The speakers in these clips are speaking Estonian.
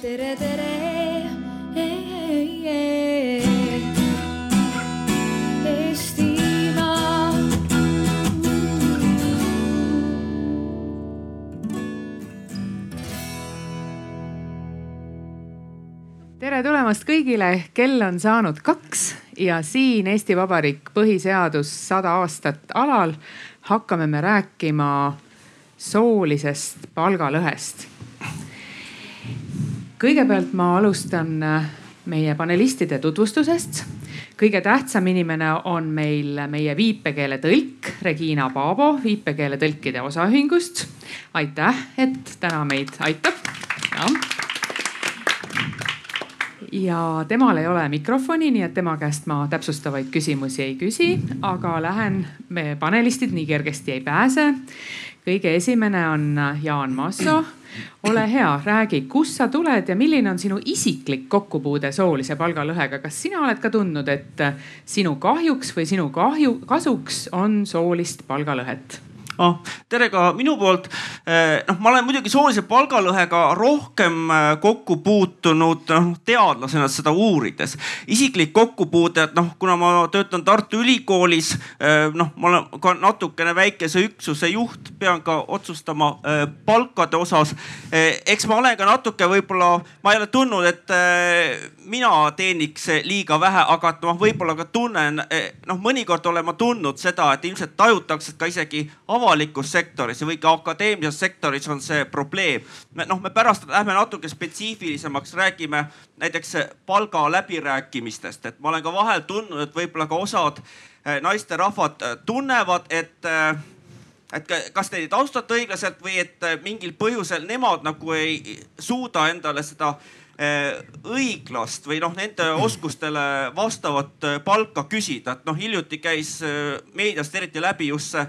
tere, tere. Eestimaa. tere tulemast kõigile, kell on saanud kaks ja siin Eesti Vabariik põhiseadus sada aastat alal hakkame me rääkima soolisest palgalõhest. Kõigepealt ma alustan äh, meie panelistide tutvustusest. kõige tähtsam inimene on meil meie viipekeeletõlk Regina Paabo viipekeeletõlkide osaühingust. aitäh, et täna meid aitab. ja temal ei ole mikrofoni, nii et tema käest ma täpsustavaid küsimusi ei küsi, aga lähen, me panelistid nii kergesti ei pääse. kõige esimene on Jaan Maasso. Ole hea, räägi, kust sa tuled ja milline on sinu isiklik kokkupuude soolise palgalõhega, kas sina oled ka tundnud, et sinu kahjuks või sinu kahju, kasuks on soolist palgalõhet? Oh, tere ka minu poolt. noh, ma olen muidugi soolise palgalõhega rohkem äh, kokku puutunud noh teadlasena seda uurides. isiklik kokkupuude, et noh, kuna ma töötan Tartu Ülikoolis, äh, noh, ma olen ka natukene väikese üksuse juht, pean ka otsustama palkade osas. eks ma olen ka natuke võib-olla, ma ei ole tundnud, et mina teeniks liiga vähe, aga et ma võib-olla ka tunnen, noh, mõnikord olen ma tundnud seda, et ilmselt tajutakse ka isegi avalikus sektoris või ka akadeemilises sektoris on see probleem. noh, me pärast lähme natuke spetsiifilisemaks, räägime näiteks palga läbirääkimistest, et ma olen ka vahel tundnud, et võib-olla ka osad naisterahvad tunnevad, et et kas te neid austate õiglaselt või et mingil põhjusel nemad nagu ei suuda endale seda Eh, õiglast või noh, nende oskustele vastavat eh, palka küsida, et noh, hiljuti käis eh, meediast eriti läbi just see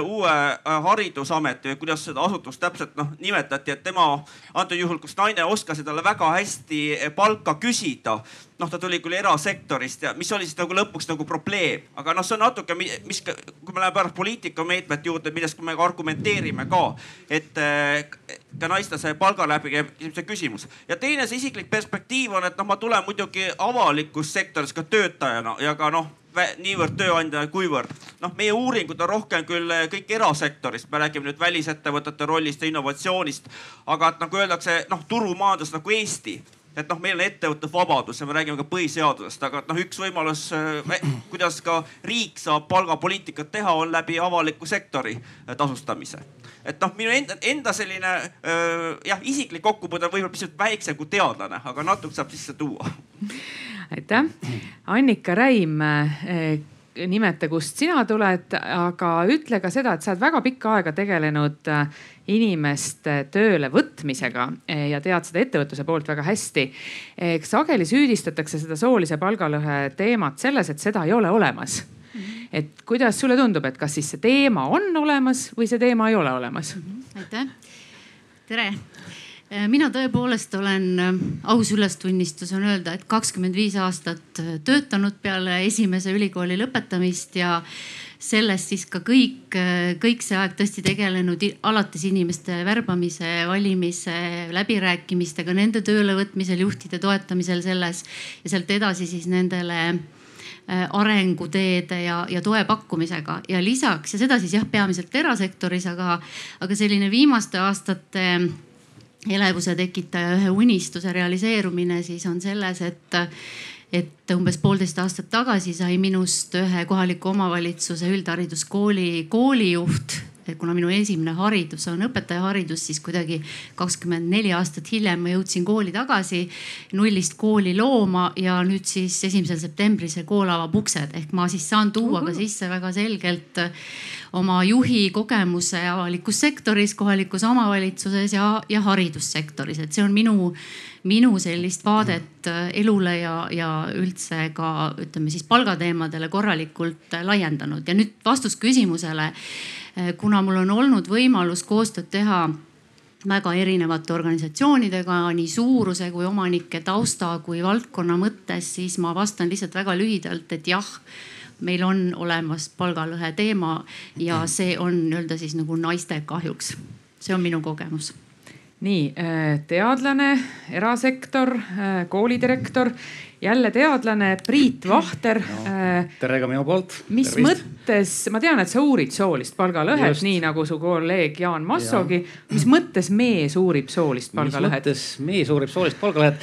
uue haridusameti või kuidas seda asutust täpselt noh nimetati, et tema antud juhul, kus naine oskas talle väga hästi palka küsida. noh, ta tuli küll erasektorist ja mis oli siis nagu lõpuks nagu probleem, aga noh, see on natuke, mis, kui me läheme pärast poliitikameetmete juurde, millest me ka argumenteerime ka, et ka naiste see palga läbikäimise küsimus. ja teine see isiklik perspektiiv on, et noh, ma tulen muidugi avalikus sektoris ka töötajana ja ka noh niivõrd tööandja, kuivõrd noh, meie uuringud on rohkem küll kõik erasektorist, me räägime nüüd välisettevõtete rollist ja innovatsioonist. aga et nagu öeldakse, noh turumajandus nagu Eesti et noh, meil on ettevõtlusvabadus ja me räägime ka põhiseadusest, aga noh, üks võimalus, kuidas ka riik saab palgapoliitikat teha, on läbi avaliku sektori tasustamise et noh, minu enda, enda selline öö, jah, isiklik kokkupuude on võib-olla pisut väiksem kui teadlane, aga natuke saab sisse tuua. Aitäh, Annika Räim nimeta, kust sina tuled, aga ütle ka seda, et sa oled väga pikka aega tegelenud inimeste tööle võtmisega ja tead seda ettevõtluse poolt väga hästi. sageli süüdistatakse seda soolise palgalõhe teemat selles, et seda ei ole olemas et kuidas sulle tundub, et kas siis see teema on olemas või see teema ei ole olemas? Mhm. aitäh, tere mina tõepoolest olen, äh, aus ülestunnistus on öelda, et kakskümmend viis aastat äh, töötanud peale esimese ülikooli lõpetamist ja sellest siis ka kõik, kõik see aeg tõesti tegelenud alates inimeste värbamise, valimise, läbirääkimistega, nende töölevõtmisel, juhtide toetamisel selles ja sealt edasi siis nendele arenguteede ja, ja toe pakkumisega. Ja lisaks ja seda siis jah, peamiselt erasektoris, aga, aga selline viimaste aastate elevuse tekitaja ühe unistuse realiseerumine siis on selles, et et umbes poolteist aastat tagasi sai minust ühe kohaliku omavalitsuse üldhariduskooli koolijuht kuna minu esimene haridus on õpetajaharidus, siis kuidagi kakskümmend neli aastat hiljem ma jõudsin kooli tagasi, nullist kooli looma ja nüüd siis esimesel septembril see kool avab uksed. Ehk ma siis saan tuua ka sisse väga selgelt oma juhi kogemuse avalikus sektoris, kohalikus omavalitsuses ja, ja haridussektoris, et see on minu, minu sellist vaadet elule ja, ja üldse ka ütleme siis palgateemadele korralikult laiendanud. Ja nüüd vastus küsimusele kuna mul on olnud võimalus koostööd teha väga erinevate organisatsioonidega, nii suuruse kui omanike tausta kui valdkonna mõttes, siis ma vastan lihtsalt väga lühidalt, et jah meil on olemas palgalõhe teema ja see on nii-öelda siis nagu naiste kahjuks. see on minu kogemus nii teadlane, erasektor, koolidirektor jälle teadlane Priit Vahter no,. tere ka minu poolt. mis Tervist. mõttes, ma tean, et sa uurid soolist palgalõhet, nii nagu su kolleeg Jaan Massogi. mis mõttes mees uurib soolist palgalõhet? mis mõttes mees uurib soolist palgalõhet?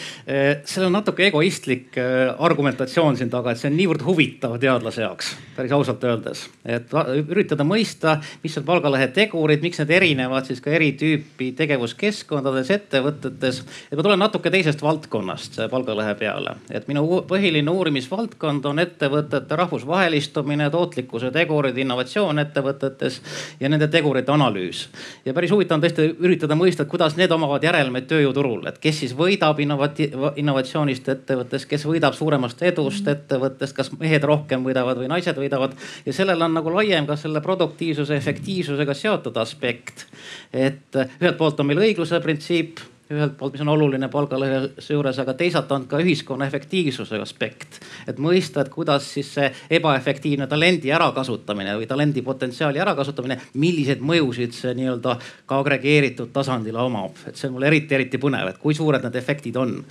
seal on natuke egoistlik argumentatsioon siin taga, et see on niivõrd huvitav teadlase jaoks, päris ausalt öeldes. et üritada mõista, mis on palgalõhe tegurid, miks need erinevad siis ka eri tüüpi tegevuskeskkondades, ettevõtetes. et ma tulen natuke teisest valdkonnast palgalõhe peale, et minu põhiline uurimisvaldkond on ettevõtete rahvusvahelistumine, tootlikkuse tegurid, innovatsioon ettevõtetes ja nende tegurite analüüs. ja päris huvitav on tõesti üritada mõista, kuidas need omavad järelmeid tööjõuturul, et kes siis võidab innovati-, innovatsioonist ettevõttes, kes võidab suuremast edust ettevõttest, kas mehed rohkem võidavad või naised võidavad. ja sellel on nagu laiem ka selle produktiivsuse, efektiivsusega seotud aspekt. et ühelt poolt on meil õigluse printsiip ühelt poolt, mis on oluline palgalõhe juures, aga teisalt on ka ühiskonna efektiivsuse aspekt. et mõista, et kuidas siis see ebaefektiivne talendi ärakasutamine või talendi potentsiaali ärakasutamine, milliseid mõjusid see nii-öelda ka agregeeritud tasandil omab, et see on mulle eriti, eriti põnev, et kui suured need efektid on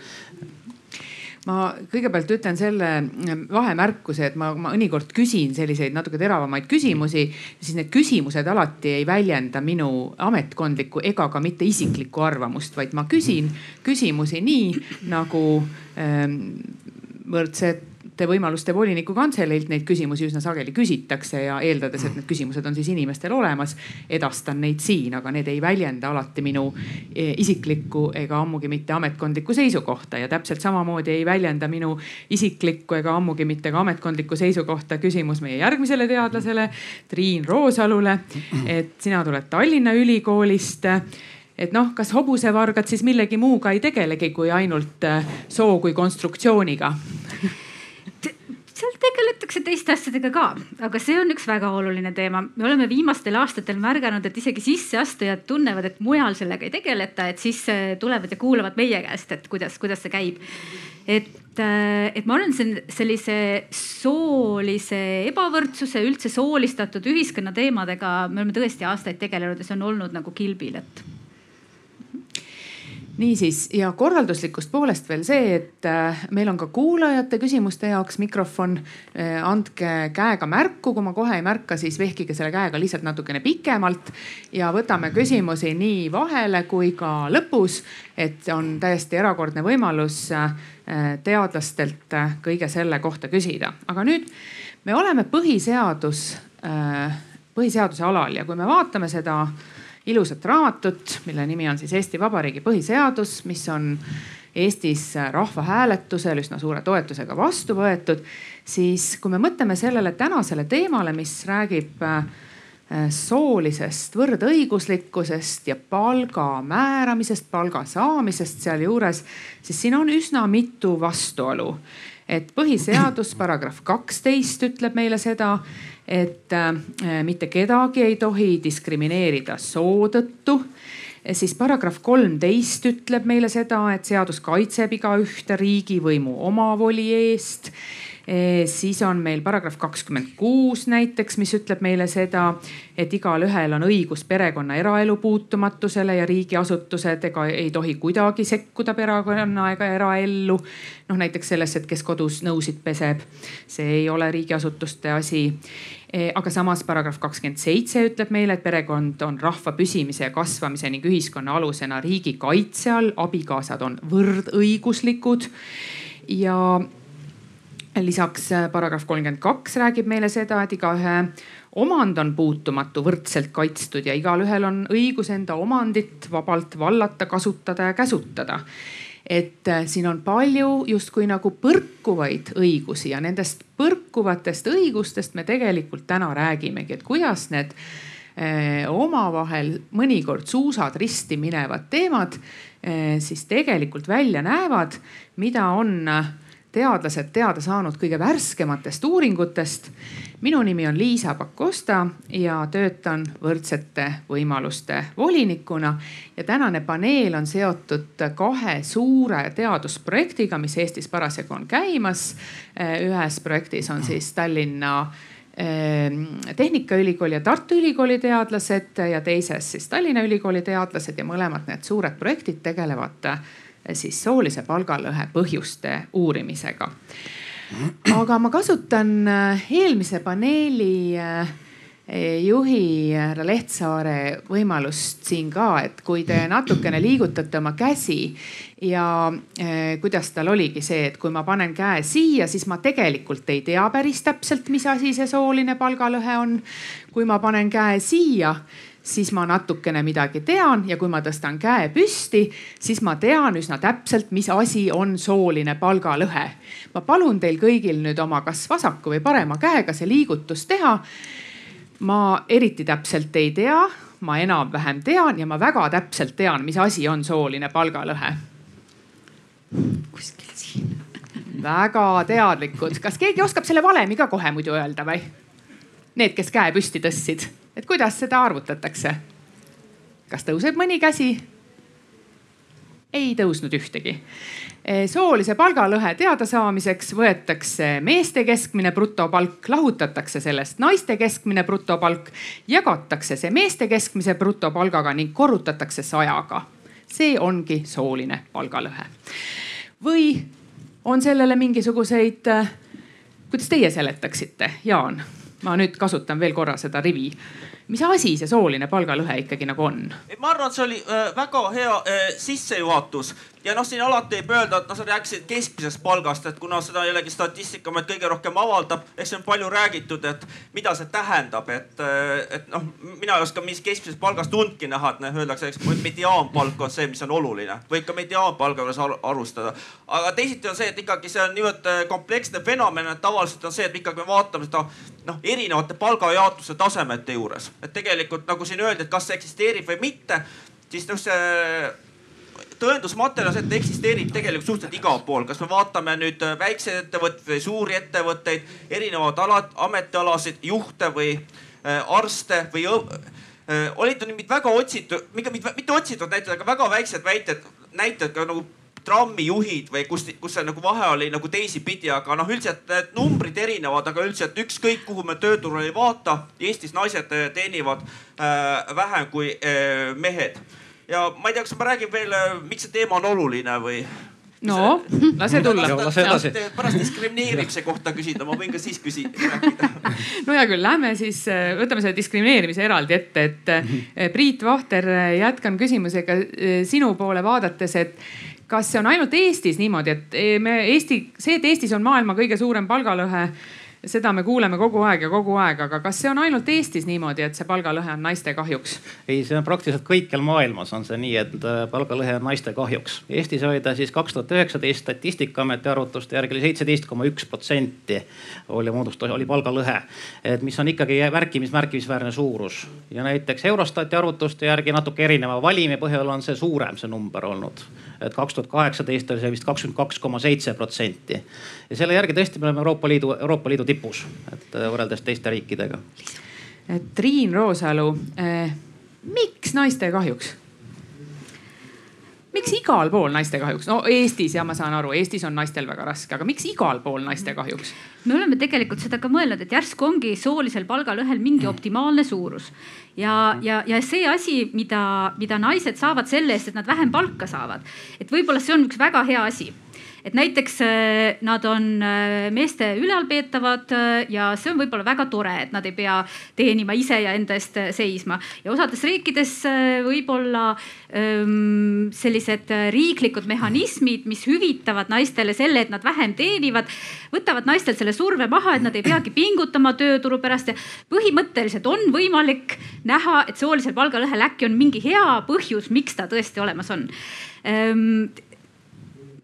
ma kõigepealt ütlen selle mm, vahemärkuse, et ma, ma mõnikord küsin selliseid natuke teravamaid küsimusi, siis need küsimused alati ei väljenda minu ametkondlikku ega ka mitte isiklikku arvamust, vaid ma küsin küsimusi nii nagu ähm, võrdsed võimaluste voliniku kantseleilt neid küsimusi üsna sageli küsitakse ja eeldades, et need küsimused on siis inimestel olemas, edastan neid siin, aga need ei väljenda alati minu e, isiklikku ega ammugi mitte ametkondlikku seisukohta ja täpselt samamoodi ei väljenda minu isiklikku ega ammugi mitte ka ametkondlikku seisukohta küsimus meie järgmisele teadlasele, Triin Roosalule. et sina tuled Tallinna Ülikoolist et noh, kas hobusevargad siis millegi muuga ei tegelegi kui ainult soo kui konstruktsiooniga seal tegeletakse teiste asjadega ka, aga see on üks väga oluline teema. me oleme viimastel aastatel märganud, et isegi sisseastujad tunnevad, et mujal sellega ei tegeleta, et siis äh, tulevad ja kuulavad meie käest, et kuidas, kuidas see käib. et, äh, et ma olen sellise soolise ebavõrdsuse, üldse soolistatud ühiskonna teemadega, me oleme tõesti aastaid tegelenud ja see on olnud nagu kilbil, et niisiis ja korralduslikust poolest veel see, et äh, meil on ka kuulajate küsimuste jaoks mikrofon. Äh, andke käega märku, kui ma kohe ei märka, siis vehkige selle käega lihtsalt natukene pikemalt ja võtame küsimusi nii vahele kui ka lõpus. et on täiesti erakordne võimalus äh, teadlastelt kõige selle kohta küsida, aga nüüd me oleme põhiseadus, põhiseaduse alal ja kui me vaatame seda ilusat raamatut, mille nimi on siis Eesti Vabariigi põhiseadus, mis on Eestis rahvahääletusel üsna suure toetusega vastu võetud. siis kui me mõtleme sellele tänasele teemale, mis räägib äh, soolisest võrdõiguslikkusest ja palga määramisest, palga saamisest sealjuures, siis siin on üsna mitu vastuolu. et põhiseadus paragrahv kaksteist ütleb meile seda, et äh, mitte kedagi ei tohi diskrimineerida soo tõttu. Siis paragrahv kolmteist ütleb meile seda, et seadus kaitseb igaühte riigivõimu omavoli eest siis on meil paragrahv kakskümmend kuus näiteks, mis ütleb meile seda, et igalühel on õigus perekonna eraelu puutumatusele ja riigiasutused ega ei tohi kuidagi sekkuda perekonna ega eraellu. noh näiteks sellesse, et kes kodus nõusid peseb, see ei ole riigiasutuste asi. Eh, aga samas paragrahv kakskümmend seitse ütleb meile, et perekond on rahva püsimise ja kasvamise ning ühiskonna alusena riigi kaitse all, abikaasad on võrdõiguslikud. Ja lisaks äh, paragrahv kolmkümmend kaks räägib meile seda, et igaühe omand on puutumatu, võrdselt kaitstud ja igalühel on õigus enda omandit vabalt vallata, kasutada ja käsutada. et äh, siin on palju justkui nagu põrkuvaid õigusi ja nendest põrkuvatest õigustest me tegelikult täna räägimegi, et kuidas need äh, omavahel mõnikord suusad risti minevad teemad siis tegelikult välja näevad, mida on teadlased teada saanud kõige värskematest uuringutest. minu nimi on Liisa Pakosta ja töötan võrdsete võimaluste volinikuna ja tänane paneel on seotud kahe suure teadusprojektiga, mis Eestis parasjagu on käimas. ühes projektis on siis Tallinna Tehnikaülikooli ja Tartu Ülikooli teadlased ja teises siis Tallinna Ülikooli teadlased ja mõlemad need suured projektid tegelevad siis soolise palgalõhe põhjuste uurimisega. aga ma kasutan eelmise paneeli juhi härra Lehtsaare võimalust siin ka, et kui te natukene liigutate oma käsi ja eh, kuidas tal oligi see, et kui ma panen käe siia, siis ma tegelikult ei tea päris täpselt, mis asi see sooline palgalõhe on. kui ma panen käe siia siis ma natukene midagi tean ja kui ma tõstan käe püsti, siis ma tean üsna täpselt, mis asi on sooline palgalõhe. ma palun teil kõigil nüüd oma kas vasaku või parema käega see liigutus teha ma eriti täpselt ei tea, ma enam-vähem tean ja ma väga täpselt tean, mis asi on sooline palgalõhe. kuskil siin. väga teadlikud, kas keegi oskab selle valemi ka kohe muidu öelda või? Need, kes käe püsti tõstsid, et kuidas seda arvutatakse? kas tõuseb mõni käsi? ei tõusnud ühtegi. Eh, soolise palgalõhe teadasaamiseks võetakse meeste keskmine brutopalk, lahutatakse sellest naiste keskmine brutopalk, jagatakse see meeste keskmise brutopalgaga ning korrutatakse sajaga. see ongi sooline palgalõhe. või on sellele mingisuguseid, eh, kuidas teie seletaksite, Jaan? ma nüüd kasutan veel korra seda rivi mis asi see sooline palgalõhe ikkagi nagu on? ma arvan, see oli äh, väga hea äh, sissejuhatus ja noh, siin alati võib öelda, et noh, sa rääkisid keskmisest palgast, et kuna seda jällegi Statistikaamet kõige rohkem avaldab, eks see on palju räägitud, et mida see tähendab, et, et noh, mina ei oska mingist keskmisest palgast undki näha, et noh, öeldakse, eks mediaanpalk on see, mis on oluline, võib ka mediaanpalga juures arvustada. aga teisiti on see, et ikkagi see on niivõrd äh, kompleksne fenomen, et tavaliselt on see, et ikkagi me vaatame seda noh, erinevate palgajaotuse tasemete juures, et tegelikult nagu siin öeldi, et kas see eksisteerib või mitte, siis noh, see tõendusmaterjal, see, eksisteerib tegelikult suhteliselt igal pool, kas me vaatame nüüd äh, väikseid ettevõtteid või suuri ettevõtteid, erinevaid alad, ametialasid, juhte või äh, arste või äh, olid nüüd väga otsitud, mitte otsitud näited, aga väga väiksed väited, näited ka nagu trammijuhid või kus, kus see nagu vahe oli nagu teisipidi, aga noh, üldiselt need numbrid erinevad, aga üldiselt ükskõik kuhu me tööturul ei vaata, Eestis naised teenivad äh, vähem kui äh, mehed ja ma ei tea, kas ma räägin veel, äh, miks see teema on oluline või? no lase tulla. pärast diskrimineerimise kohta küsida, ma võin ka siis küsida, rääkida. no hea küll, lähme siis, äh, võtame selle diskrimineerimise eraldi ette, et äh, Priit Vahter, jätkan küsimusega sinu poole vaadates, et kas see on ainult Eestis niimoodi, et me Eesti, see, et Eestis on maailma kõige suurem palgalõhe seda me kuuleme kogu aeg ja kogu aeg, aga kas see on ainult Eestis niimoodi, et see palgalõhe on naiste kahjuks? ei, see on praktiliselt kõikjal maailmas on see nii, et äh, palgalõhe on naiste kahjuks. Eestis oli ta siis kaks tuhat üheksateist Statistikaameti arvutuste järgi oli seitseteist koma üks protsenti oli moodustus, oli palgalõhe. et mis on ikkagi märkimis, märkimisväärne suurus ja näiteks Eurostati arvutuste järgi natuke erineva valimi põhjal on see suurem, see number olnud. et kaks tuhat kaheksateist oli see vist kakskümmend kaks koma seitse protsenti ja selle järgi tõesti me oleme Euroopa Liidu, Euroopa Liidu tipus, et äh, võrreldes teiste riikidega. Triin Roosalu eh,, miks naiste kahjuks? miks igal pool naiste kahjuks, no Eestis ja ma saan aru, Eestis on naistel väga raske, aga miks igal pool naiste kahjuks? me oleme tegelikult seda ka mõelnud, et järsku ongi soolisel palgalõhel mingi optimaalne suurus ja, ja, ja see asi, mida, mida naised saavad selle eest, et nad vähem palka saavad, et võib-olla see on üks väga hea asi et näiteks äh, nad on äh, meeste ülalpeetavad äh, ja see on võib-olla väga tore, et nad ei pea teenima ise ja enda eest seisma. Ja osades riikides võib-olla ähm, sellised riiklikud mehhanismid, mis hüvitavad naistele selle, et nad vähem teenivad, võtavad naistelt selle surve maha, et nad ei peagi pingutama tööturu pärast. Ja põhimõtteliselt on võimalik näha, et soolisel palgalõhel äkki on mingi hea põhjus, miks ta tõesti olemas on. Ähm,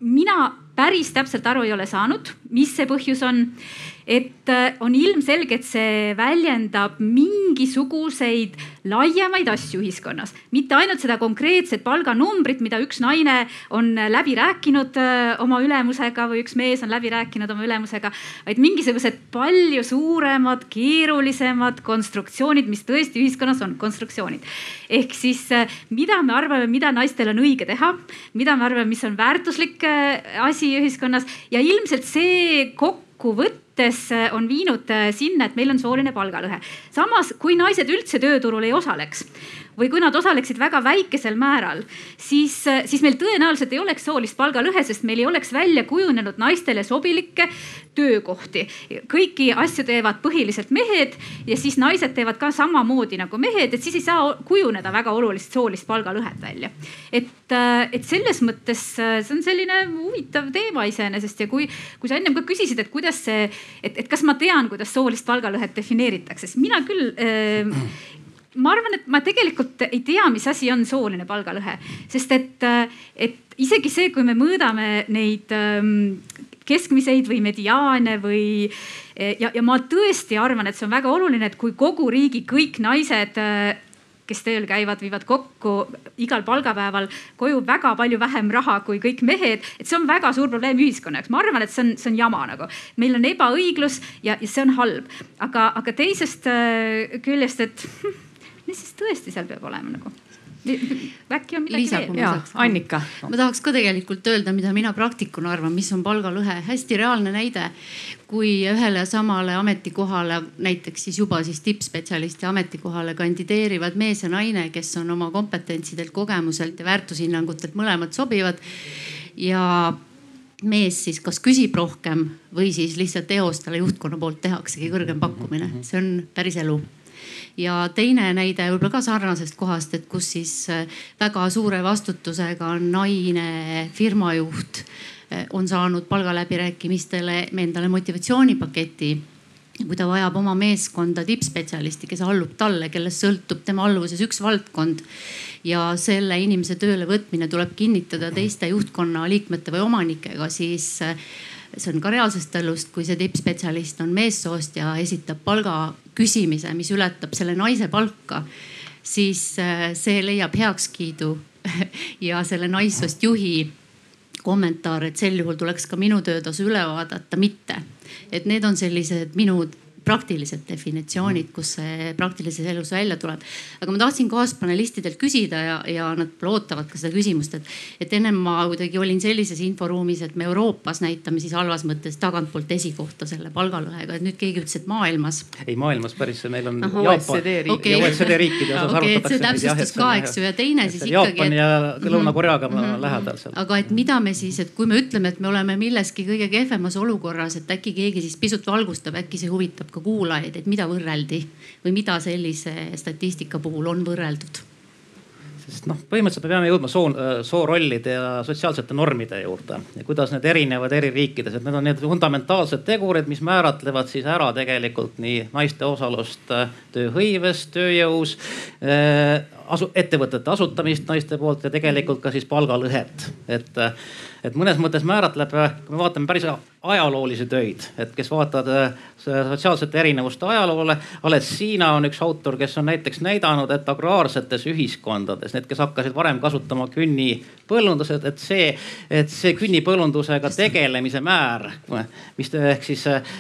mina päris täpselt aru ei ole saanud, mis see põhjus on? Et äh, on ilmselge, et see väljendab mingisuguseid laiemaid asju ühiskonnas, mitte ainult seda konkreetset palganumbrit, mida üks naine on läbi rääkinud äh, oma ülemusega või üks mees on läbi rääkinud oma ülemusega, vaid mingisugused palju suuremad, keerulisemad konstruktsioonid, mis tõesti ühiskonnas on konstruktsioonid. ehk siis äh, mida me arvame, mida naistel on õige teha, mida me arvame, mis on väärtuslik asi ühiskonnas. Ja ilmselt see see kokkuvõttes on viinud sinna, et meil on sooline palgalõhe. samas, kui naised üldse tööturul ei osaleks või kui nad osaleksid väga väikesel määral, siis, siis meil tõenäoliselt ei oleks soolist palgalõhe, sest meil ei oleks välja kujunenud naistele sobilikke töökohti. kõiki asju teevad põhiliselt mehed ja siis naised teevad ka samamoodi nagu mehed, et siis ei saa kujuneda väga olulist soolist palgalõhet välja. et, et selles mõttes see on selline huvitav teema iseenesest ja kui, kui sa ennem ka küsisid, et kuidas see, et, et kas ma tean, kuidas soolist palgalõhet defineeritakse, siis mina küll äh, ma arvan, et ma tegelikult ei tea, mis asi on sooline palgalõhe, sest et, et isegi see, kui me mõõdame neid ähm, keskmiseid või mediaane või ja, ja ma tõesti arvan, et see on väga oluline, et kui kogu riigi kõik naised kes tööl käivad, viivad kokku igal palgapäeval koju väga palju vähem raha kui kõik mehed. et see on väga suur probleem ühiskonna jaoks, ma arvan, et see on, see on jama nagu. meil on ebaõiglus ja, ja see on halb, aga, aga teisest äh, küljest, et mis siis tõesti seal peab olema nagu? äkki on midagi Liisa, veel? Annika. ma tahaks ka tegelikult öelda, mida mina praktikuna arvan, mis on palgalõhe. hästi reaalne näide. kui ühele samale ametikohale, näiteks siis juba siis tippspetsialisti ametikohale kandideerivad mees ja naine, kes on oma kompetentsidelt, kogemuselt ja väärtushinnangutelt mõlemad sobivad ja mees siis kas küsib rohkem või siis lihtsalt eos talle juhtkonna poolt tehaksegi kõrgem pakkumine, see on päris elu ja teine näide võib-olla ka sarnasest kohast, et kus siis äh, väga suure vastutusega naine firmajuht äh, on saanud palgaläbirääkimistele endale motivatsioonipaketi kui ta vajab oma meeskonda tippspetsialisti, kes allub talle, kellest sõltub tema alluvuses üks valdkond. Ja selle inimese tööle võtmine tuleb kinnitada teiste juhtkonna liikmete või omanikega, siis äh, see on ka reaalsest elust, kui see tippspetsialist on meessoost ja esitab palga küsimise, mis ületab selle naise palka, siis äh, see leiab heakskiidu ja selle naissoost juhi kommentaar, et sel juhul tuleks ka minu töötasu üle vaadata, mitte. et need on sellised minu praktilised definitsioonid, kus see praktilises elus välja tuleb. aga ma tahtsin kaaspanelistidelt küsida ja, ja nad ootavad ka seda küsimust, et, et ennem ma kuidagi olin sellises inforuumis, et me Euroopas näitame siis halvas mõttes tagantpoolt esikohta selle palgalõhega, et nüüd keegi ütles, et maailmas. ei maailmas päris, meil on Aha, OECD riik. okay. OECD riikide osas okay, arutatakse. see täpsustus ka, eks ju, ja teine siis ikkagi. Jaapan ja Lõuna-Koreaga mm -hmm. lähedal seal. aga et mida me siis, et kui me ütleme, et me oleme milleski kõige kehvemas olukorras, et äkki keegi siis pisut valgustab, äkki see huvitab ka kuulajaid, et mida võrreldi või mida sellise statistika puhul on võrreldud? sest noh, põhimõtteliselt me peame jõudma soo, soorollide ja sotsiaalsete normide juurde ja kuidas need erinevad eri riikides, et need on need fundamentaalsed tegurid, mis määratlevad siis ära tegelikult nii naiste osalust äh, tööhõives, tööjõus äh, asu, ettevõtete asutamist naiste poolt ja tegelikult ka siis palgalõhet. et, et mõnes mõttes määratleb, kui me vaatame päris ajaloolisi töid, et kes vaatavad äh, sotsiaalsete erinevuste ajaloole. alles Hiina on üks autor, kes on näiteks näidanud, et agraarsetes ühiskondades, need, kes hakkasid varem kasutama künnipõllundused, et see, et see künnipõllundusega tegelemise määr, mis ehk siis äh,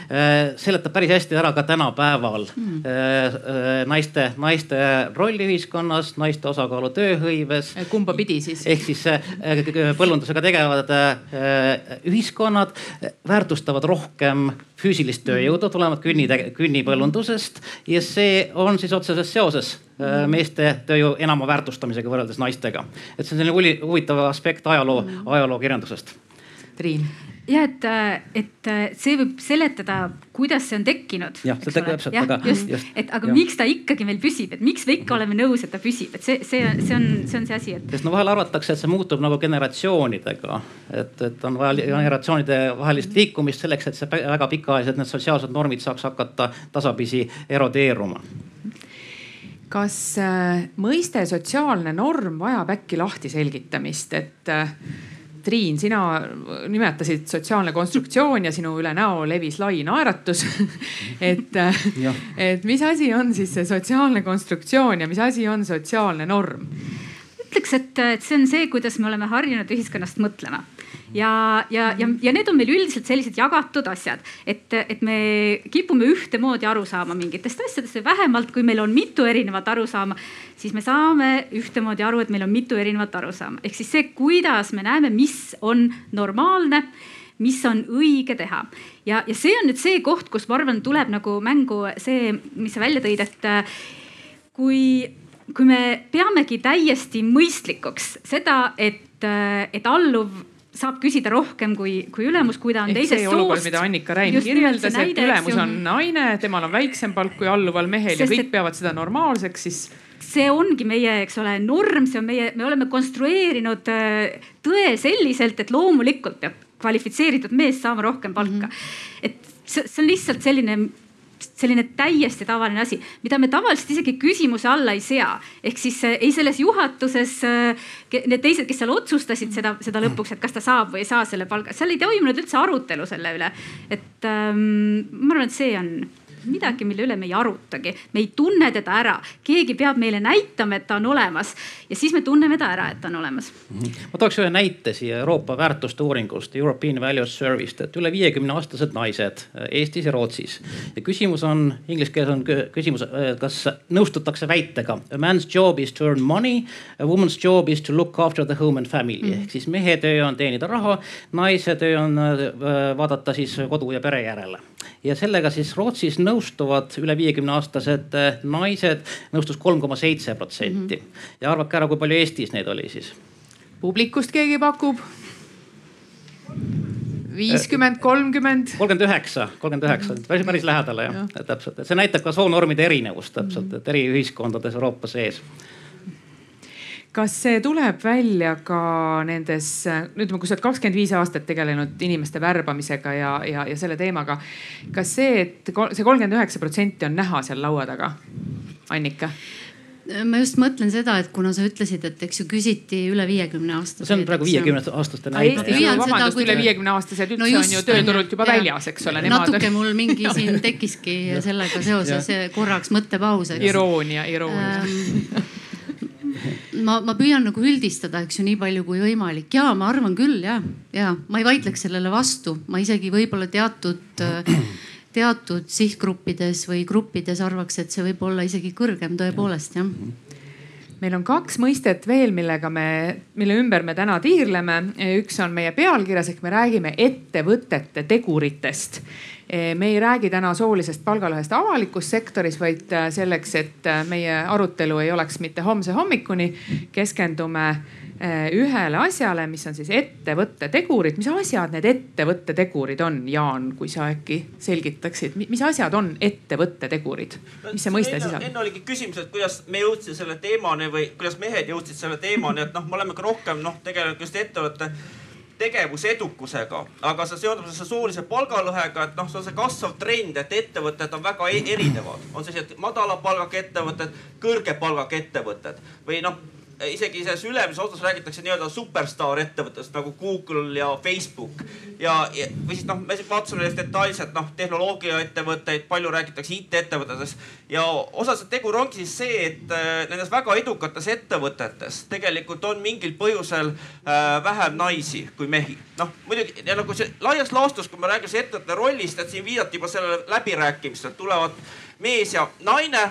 seletab päris hästi ära ka tänapäeval mm. äh, naiste, naiste rolli ühiskonnas naiste osakaalu tööhõives. kumba pidi siis? ehk siis äh, põllundusega tegelevad äh, ühiskonnad väärtustavad rohkem füüsilist tööjõudu tulevat künni, künnipõllundusest ja see on siis otseses seoses äh, meeste tööjõu enama väärtustamisega võrreldes naistega. et see on selline huvitav aspekt ajaloo, ajalookirjandusest. Triin ja et, et see võib seletada, kuidas see on tekkinud. jah, seda täpselt, aga. just, just, et aga ja. miks ta ikkagi meil püsib, et miks me ikka oleme nõus, et ta püsib, et see, see, see on, see on see asi, et. sest no vahel arvatakse, et see muutub nagu generatsioonidega, et, et on vaja generatsioonide vahelist liikumist selleks, et see väga pikaajalised need sotsiaalsed normid saaks hakata tasapisi erodeeruma kas äh, mõiste sotsiaalne norm vajab äkki lahti selgitamist, et äh, Triin, sina nimetasid sotsiaalne konstruktsioon ja sinu üle näo levis lai naeratus. Et, et mis asi on siis see sotsiaalne konstruktsioon ja mis asi on sotsiaalne norm? ütleks, et, et see on see, kuidas me oleme harjunud ühiskonnast mõtlema ja, ja, ja, ja need on meil üldiselt sellised jagatud asjad, et, et me kipume ühtemoodi aru saama mingitest asjadest või vähemalt, kui meil on mitu erinevat arusaama, siis me saame ühtemoodi aru, et meil on mitu erinevat arusaama. ehk siis see, kuidas me näeme, mis on normaalne mis on õige teha. ja, ja see on nüüd see koht, kus ma arvan, tuleb nagu mängu see, mis sa välja tõid, et äh, kui, kui me peamegi täiesti mõistlikuks seda, et, äh, et alluv saab küsida rohkem kui, kui ülemus, kui ta on Ehk teisest soost. olukord, mida Annika Räim kirjeldas, et ülemus on naine, temal on väiksem palk kui alluval mehel Sest ja kõik et... peavad seda normaalseks, siis see ongi meie, eks ole, norm, see on meie, me oleme konstrueerinud äh, tõe selliselt, et loomulikult peab kvalifitseeritud mees saama rohkem palka mm. -hmm. et see, see on lihtsalt selline selline täiesti tavaline asi, mida me tavaliselt isegi küsimuse alla ei sea. ehk siis äh, ei selles juhatuses äh, need teised, kes seal otsustasid seda, seda lõpuks, et kas ta saab või ei saa selle palga, seal ei toimunud üldse arutelu selle üle. et ähm, ma arvan, et see on midagi, mille üle me ei arutagi, me ei tunne teda ära, keegi peab meile näitama, et ta on olemas ja siis me tunneme ta ära, et ta on olemas. -hmm. ma tooks ühe näite siia Euroopa väärtuste uuringust, European Values Survey'st, et üle viiekümne aastased naised Eestis ja Rootsis. ja küsimus on, inglise keeles on küsimus, kas nõustutakse väitega a man's job is to earn money, a woman's job is to look after the home and family mm ehk siis mehe töö on teenida raha, naise töö on äh, vaadata siis kodu ja pere järele ja sellega siis Rootsis nõustuvad üle viiekümne aastased eh, naised nõustus kolm koma seitse protsenti. Mhm. ja arvake ära, kui palju Eestis neid oli siis? publikust keegi pakub? viiskümmend, kolmkümmend. kolmkümmend üheksa, kolmkümmend üheksa, päris, päris lähedale jah ja., täpselt, et see näitab ka soonormide erinevust täpselt, et eri ühiskondades Euroopa sees kas see tuleb välja ka nendes, ütleme, kui sa oled kakskümmend viis aastat tegelenud inimeste värbamisega ja, ja, ja selle teemaga. kas see, et see kolmkümmend üheksa protsenti on näha seal laua taga, Annika? ma just mõtlen seda, et kuna sa ütlesid, et eks ju küsiti üle viiekümne aastaseid. see on praegu viiekümne aastaste näide. vabandust, üle viiekümne aastased üldse no just, on ju tööturult juba ja, väljas, eks ole. natuke mul mingi siin tekkiski sellega seoses korraks mõttepaus. iroonia, iroonia ähm, ma, ma püüan nagu üldistada, eks ju, nii palju kui võimalik. Ja ma arvan küll ja, ja ma ei vaidleks sellele vastu, ma isegi võib-olla teatud, teatud sihtgruppides või gruppides arvaks, et see võib olla isegi kõrgem tõepoolest jah. Meil on kaks mõistet veel, millega me, mille ümber me täna tiirleme. üks on meie pealkirjas ehk me räägime ettevõtete teguritest me ei räägi täna soolisest palgalõhest avalikus sektoris, vaid äh, selleks, et äh, meie arutelu ei oleks mitte homse hommikuni, keskendume äh, ühele asjale, mis on siis ettevõtte tegurid. mis asjad need ettevõtte tegurid on, Jaan, kui sa äkki selgitaksid, mis asjad on ettevõtte tegurid, mis see mõiste sisaldab? enne oligi küsimus, et kuidas me jõudsime selle teemani või kuidas mehed jõudsid selle teemani, et noh, me oleme ka rohkem noh, tegelenud just ettevõtte tegevusedukusega, aga see seondub selle soolise palgalõhega, et noh, see on see kasvav trend, et ettevõtted on väga e-, erinevad. on sellised madala palgaga ettevõtted, kõrge palgaga ettevõtted või noh isegi selles ülemises osas räägitakse nii-öelda superstaar ettevõttest nagu Google ja Facebook ja, ja, või siis noh, me vaatasime neist detailselt noh, tehnoloogiaettevõtteid, palju räägitakse IT-ettevõtetest ja osa see tegur ongi siis see, et äh, nendes väga edukates ettevõtetes tegelikult on mingil põhjusel äh, vähem naisi kui mehi. noh, muidugi ja nagu see laias laastus, kui me räägime ettevõtte rollist, et siin viidati juba sellele läbirääkimistele, tulevad mees ja naine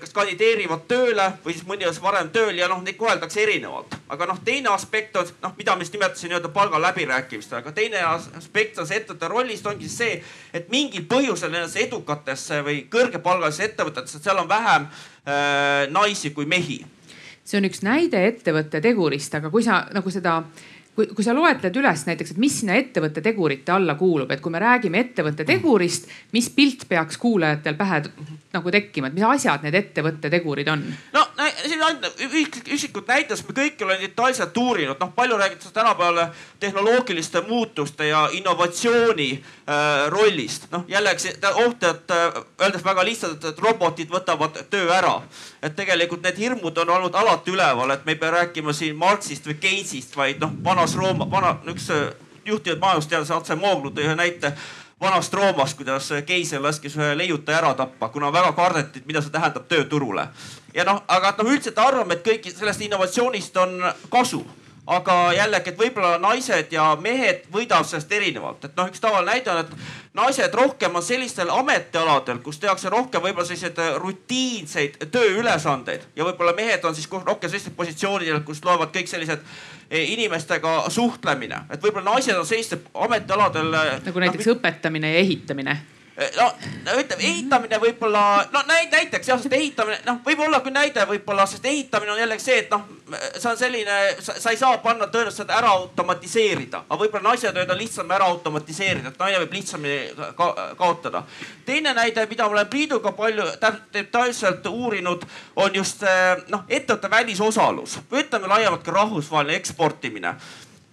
kas kandideerivad tööle või siis mõni aasta varem tööl ja noh, neid koheldakse erinevalt. aga noh, teine aspekt on noh, mida ma just nimetasin nii-öelda palgaläbirääkimistel, aga teine aspekt on see ettevõtte rollist ongi see, et mingil põhjusel nendesse edukatesse või kõrgepalgalisesse ettevõtetesse, seal on vähem äh, naisi kui mehi. see on üks näide ettevõtte tegurist, aga kui sa nagu seda kui, kui sa loetled üles näiteks, et mis sinna ettevõtte tegurite alla kuulub, et kui me räägime ettevõtte tegurist, mis pilt peaks kuulajatel pähe nagu tekkima, et mis asjad need ettevõtte tegurid on? no siin ainult üksikud näited, sest me kõik oleme detailselt uurinud, noh palju räägitakse tänapäeval tehnoloogiliste muutuste ja innovatsiooni äh, rollist. noh jällegi oht, et äh, öeldes väga lihtsalt, et robotid võtavad töö ära. Et tegelikult need hirmud on olnud alati üleval, et me ei pea rääkima siin Marxist või Keynesist, vaid noh, vanas Rooma, vana üks äh, juhtivaid majandusteadlase Atse Mooglu tõi ühe näite vanast Roomast, kuidas keiser laskis ühe leiutaja ära tappa, kuna väga kardeti, mida see tähendab tööturule. ja noh, aga noh, üldiselt arvame, et kõik sellest innovatsioonist on kasu aga jällegi, et võib-olla naised ja mehed võidavad sellest erinevalt, et noh, üks tavaline näide on, et naised rohkem on sellistel ametialadel, kus tehakse rohkem võib-olla selliseid äh, rutiinseid tööülesandeid. Ja võib-olla mehed on siis rohkem sellistel positsioonidel, kus loevad kõik sellised e, inimestega suhtlemine, et võib-olla naised on sellistel ametialadel. Äh, nagu näiteks no, õpetamine ja ehitamine no ütleme ehitamine võib-olla, no näiteks jah, sest ehitamine noh, võib olla küll näide võib-olla, sest ehitamine on jällegi see, et noh, see on selline, sa ei saa panna tõenäoliselt ära automatiseerida, aga võib-olla naise tööd on lihtsam ära automatiseerida, et naine võib lihtsamini ka kaotada. teine näide, mida ma olen Priiduga palju detailselt uurinud, on just noh, ettevõtte välisosalus või ütleme laiemalt ka rahvusvaheline eksportimine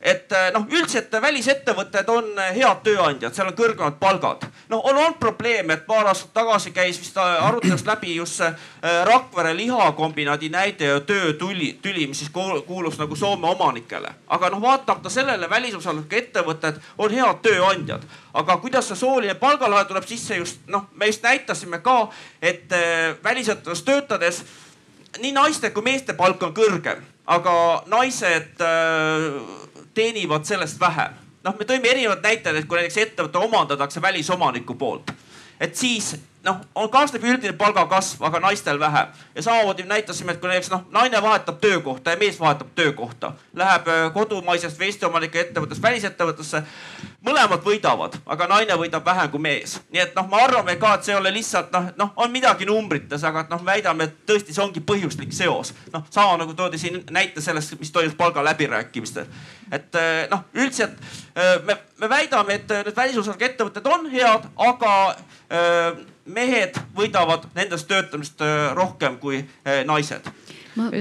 et eh, noh, üldiselt välisettevõtted on eh, head tööandjad, seal on kõrgemad palgad. no on olnud probleem, et paar aastat tagasi käis vist eh, arutelust läbi just see Rakvere lihakombinaadi näide ja töötüli, tüli, mis siis kuulus nagu Soome omanikele. aga noh, vaatamata sellele välisosalusega ettevõtted on head tööandjad. aga kuidas see sooline palgalõhe tuleb sisse just noh, me just näitasime ka, et välisettevõttes töötades nii naiste kui meeste palk on kõrgem, aga naised teenivad sellest vähem. noh, me tõime erinevad näited, et kui näiteks ettevõte omandatakse välisomaniku poolt, et siis noh, on kaasneb üldine palgakasv, aga naistel vähem. ja samamoodi näitasime, et kui näiteks noh, naine vahetab töökohta ja mees vahetab töökohta, läheb äh, kodumaisest või Eesti omanike ettevõttest välisettevõttesse. Mõlemad võidavad, aga naine võidab vähem kui mees. nii et noh, me arvame ka, et see ei ole lihtsalt noh, noh on midagi numbrites, aga et noh, väidame, et tõesti see ongi põhjuslik seos. noh, sama nagu toodi siin näite sellest, mis toimus palgaläbirääkimistel. et äh, noh, üldiselt äh, me, me väidame, et need välisosalusega ettevõtted on head, aga mehed võidavad nendest töötamist rohkem kui naised. ma,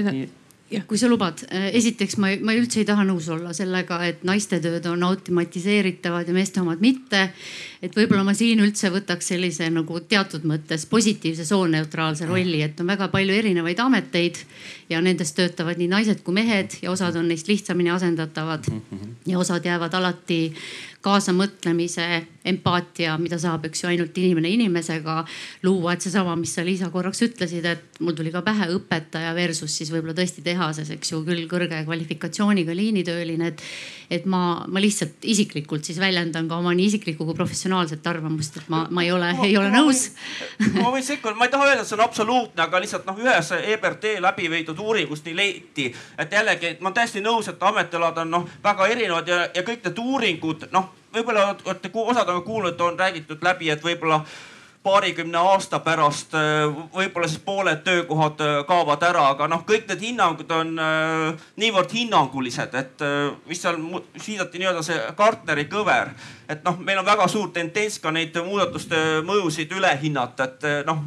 jah, kui sa lubad, äh, esiteks ma, ma üldse ei taha nõus olla sellega, et naiste tööd on automatiseeritavad ja meeste omad mitte. et võib-olla ma siin üldse võtaks sellise nagu teatud mõttes positiivse sooneutraalse rolli, et on väga palju erinevaid ameteid ja nendes töötavad nii naised kui mehed ja osad on neist lihtsamini asendatavad ja osad jäävad alati kaasamõtlemise, empaatia, mida saab, eks ju, ainult inimene inimesega luua. et seesama, mis sa Liisa korraks ütlesid, et mul tuli ka pähe õpetaja versus siis võib-olla tõesti tehases, eks ju, küll kõrge kvalifikatsiooniga liinitööline. et, et ma, ma lihtsalt isiklikult siis väljendan ka oma nii isiklikku kui professionaalset arvamust, et ma, ma ei ole, ei ole nõus. ma võin sekkuda, ma ei taha öelda, et see on absoluutne, aga lihtsalt noh, ühes EBRD läbi viidud uuringus nii leiti, et jällegi ma olen täiesti nõus, et ametialad on noh väga erinevad ja, ja kõik need uuringud noh võib-olla olete, osad on kuulnud, on räägitud läbi, et võib-olla paarikümne aasta pärast äh, võib-olla siis pooled töökohad äh, kaovad ära, aga noh, kõik need hinnangud on äh, niivõrd hinnangulised, et mis seal viidati nii-öelda see Gartneri kõver, et noh, meil on väga suur tendents ka neid muudatuste mõjusid üle hinnata, et noh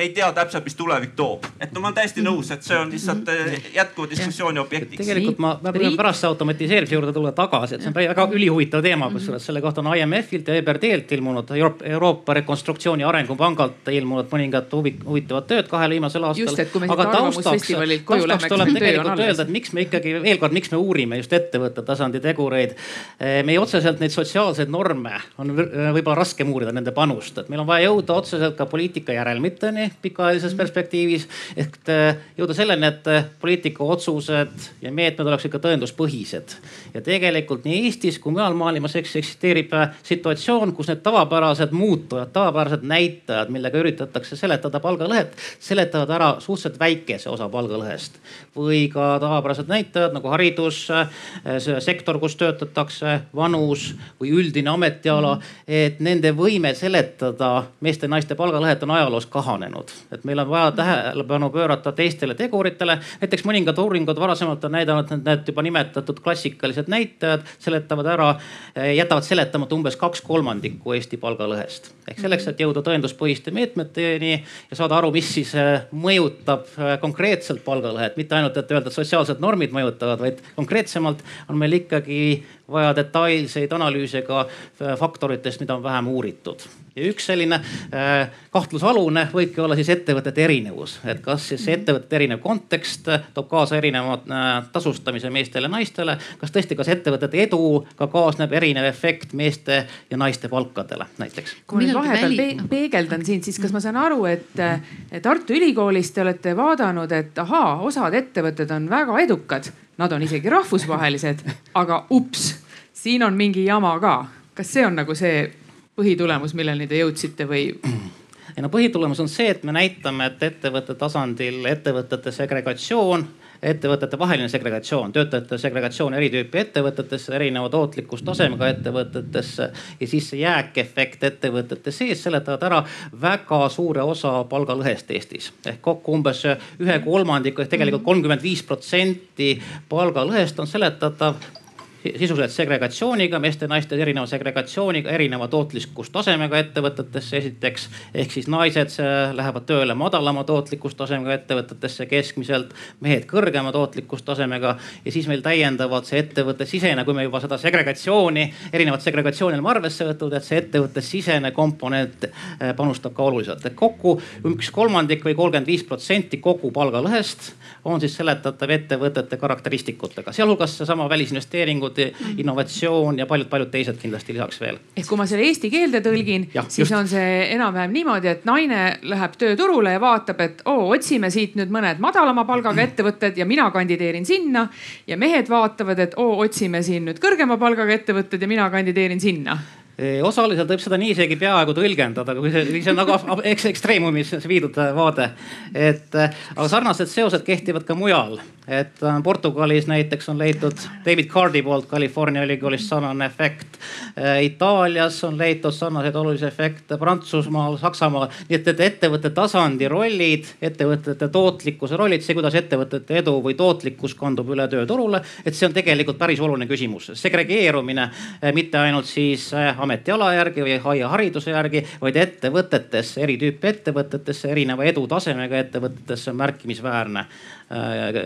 me ei tea täpselt, mis tulevik toob. et no ma olen täiesti nõus, et see on lihtsalt äh, jätkuva diskussiooni objektiks. tegelikult ma, ma püüan pärast automatiseerimise juurde tulla tagasi, et see on väga ülihuvitav teema, kusjuures selle kohta on IMF-ilt ja EBRD-lt ilmunud Euroopa, Euroopa Rekonstruktsiooni Arengupangalt ilmunud mõningad huvitavad tööd kahel viimasel aastal. aga taustaks, taustaks tuleb tegelikult öelda, et miks me ikkagi veel kord, miks me uurime just ettevõtte tasandi tegureid. Eh, meie otseselt neid sotsiaalseid norme on võib-olla raskem uurida, nende panust, et meil on vaja jõuda otseselt ka poliitika järelmiteni pikaajalises perspektiivis. ehk äh, jõuda selleni, et äh, poliitika otsused ja meetmed oleks ikka tõenduspõhised. Ja tegelikult nii Eestis kui mujal maailmas eksisteerib äh, situatsioon, kus need tavapärased muutujad, tavapärased näitajad, millega üritatakse seletada palgalõhet, seletavad ära suhteliselt väikese osa palgalõhest. või ka tavapärased näitajad nagu haridus, sektor, kus töötatakse, vanus või üldine ametiala. et nende võime seletada meeste-naiste palgalõhet on ajaloos kahanenud et meil on vaja tähelepanu pöörata teistele teguritele. näiteks mõningad uuringud varasemalt on näidanud, et need juba nimetatud klassikalised näitajad seletavad ära, jätavad seletamata umbes kaks kolmandikku Eesti palgalõhest. ehk selleks, et jõuda tõenduspõhiste meetmeteni ja saada aru, mis siis äh, mõjutab äh, konkreetselt palgalõhet, mitte ainult, et öelda, et sotsiaalsed normid mõjutavad, vaid konkreetsemalt on meil ikkagi vaja detailseid analüüse ka äh, faktoritest, mida on vähem uuritud. ja üks selline äh, kahtlusalune võibki olla siis ettevõtete erinevus, et kas siis ettevõtete erinev kontekst toob kaasa erineva äh, tasustamise meestele ja naistele. kas tõesti, kas ettevõtete eduga kaasneb erinev efekt meeste ja naiste palkadele näiteks? kui ma nüüd vahepeal pe peegeldan siin, siis kas ma saan aru, et Tartu Ülikoolis te olete vaadanud, et ahaa, osad ettevõtted on väga edukad nad on isegi rahvusvahelised, aga ups, siin on mingi jama ka. kas see on nagu see põhitulemus, milleni te jõudsite või? ei no põhitulemus on see, et me näitame, et ettevõtte tasandil ettevõtete segregatsioon ettevõtete vaheline segregatsioon, töötajate segregatsioon eri tüüpi ettevõtetesse, erineva tootlikkustasemega ettevõtetesse ja siis see jääkefekt ettevõtete sees seletavad ära väga suure osa palgalõhest Eestis. ehk kokku umbes ühe kolmandiku ehk tegelikult kolmkümmend viis protsenti palgalõhest on seletatav sisuliselt segregatsiooniga, meeste-naiste erineva segregatsiooniga, erineva tootlikkustasemega ettevõtetesse esiteks. ehk siis naised lähevad tööle madalama tootlikkustasemega ettevõtetesse keskmiselt, mehed kõrgema tootlikkustasemega. ja siis meil täiendavalt see ettevõtte sisene, kui me juba seda segregatsiooni, erinevat segregatsiooni oleme arvesse võtnud, et see ettevõtte sisene komponent eh, panustab ka oluliselt. et kokku üks kolmandik või kolmkümmend viis protsenti kogu palgalõhest on siis seletatav ettevõtete karakteristikutega, sealhulgas seesama välisinvesteeringud, innovatsioon ja paljud-paljud teised kindlasti lisaks veel. ehk kui ma selle eesti keelde tõlgin, siis just. on see enam-vähem niimoodi, et naine läheb tööturule ja vaatab, et oo, otsime siit nüüd mõned madalama palgaga ettevõtted ja mina kandideerin sinna. ja mehed vaatavad, et oo, otsime siin nüüd kõrgema palgaga ettevõtted ja mina kandideerin sinna osaliselt võib seda nii isegi peaaegu tõlgendada, kui see, see on nagu eks ekstreemumis viidud vaade. et aga sarnased seosed kehtivad ka mujal, et äh, Portugalis näiteks on leitud David Cardi poolt California ülikoolist sarnane efekt. Äh, Itaalias on leitud sarnaseid olulisi efekte, Prantsusmaal, Saksamaal. nii et, et ettevõtte tasandi rollid, ettevõtete tootlikkuse rollid, see, kuidas ettevõtete edu või tootlikkus kandub üle tööturule, et see on tegelikult päris oluline küsimus. segregeerumine äh, mitte ainult siis ametiala järgi või hariduse järgi, vaid ettevõtetesse, eri tüüpi ettevõtetesse, erineva edutasemega ettevõtetesse on märkimisväärne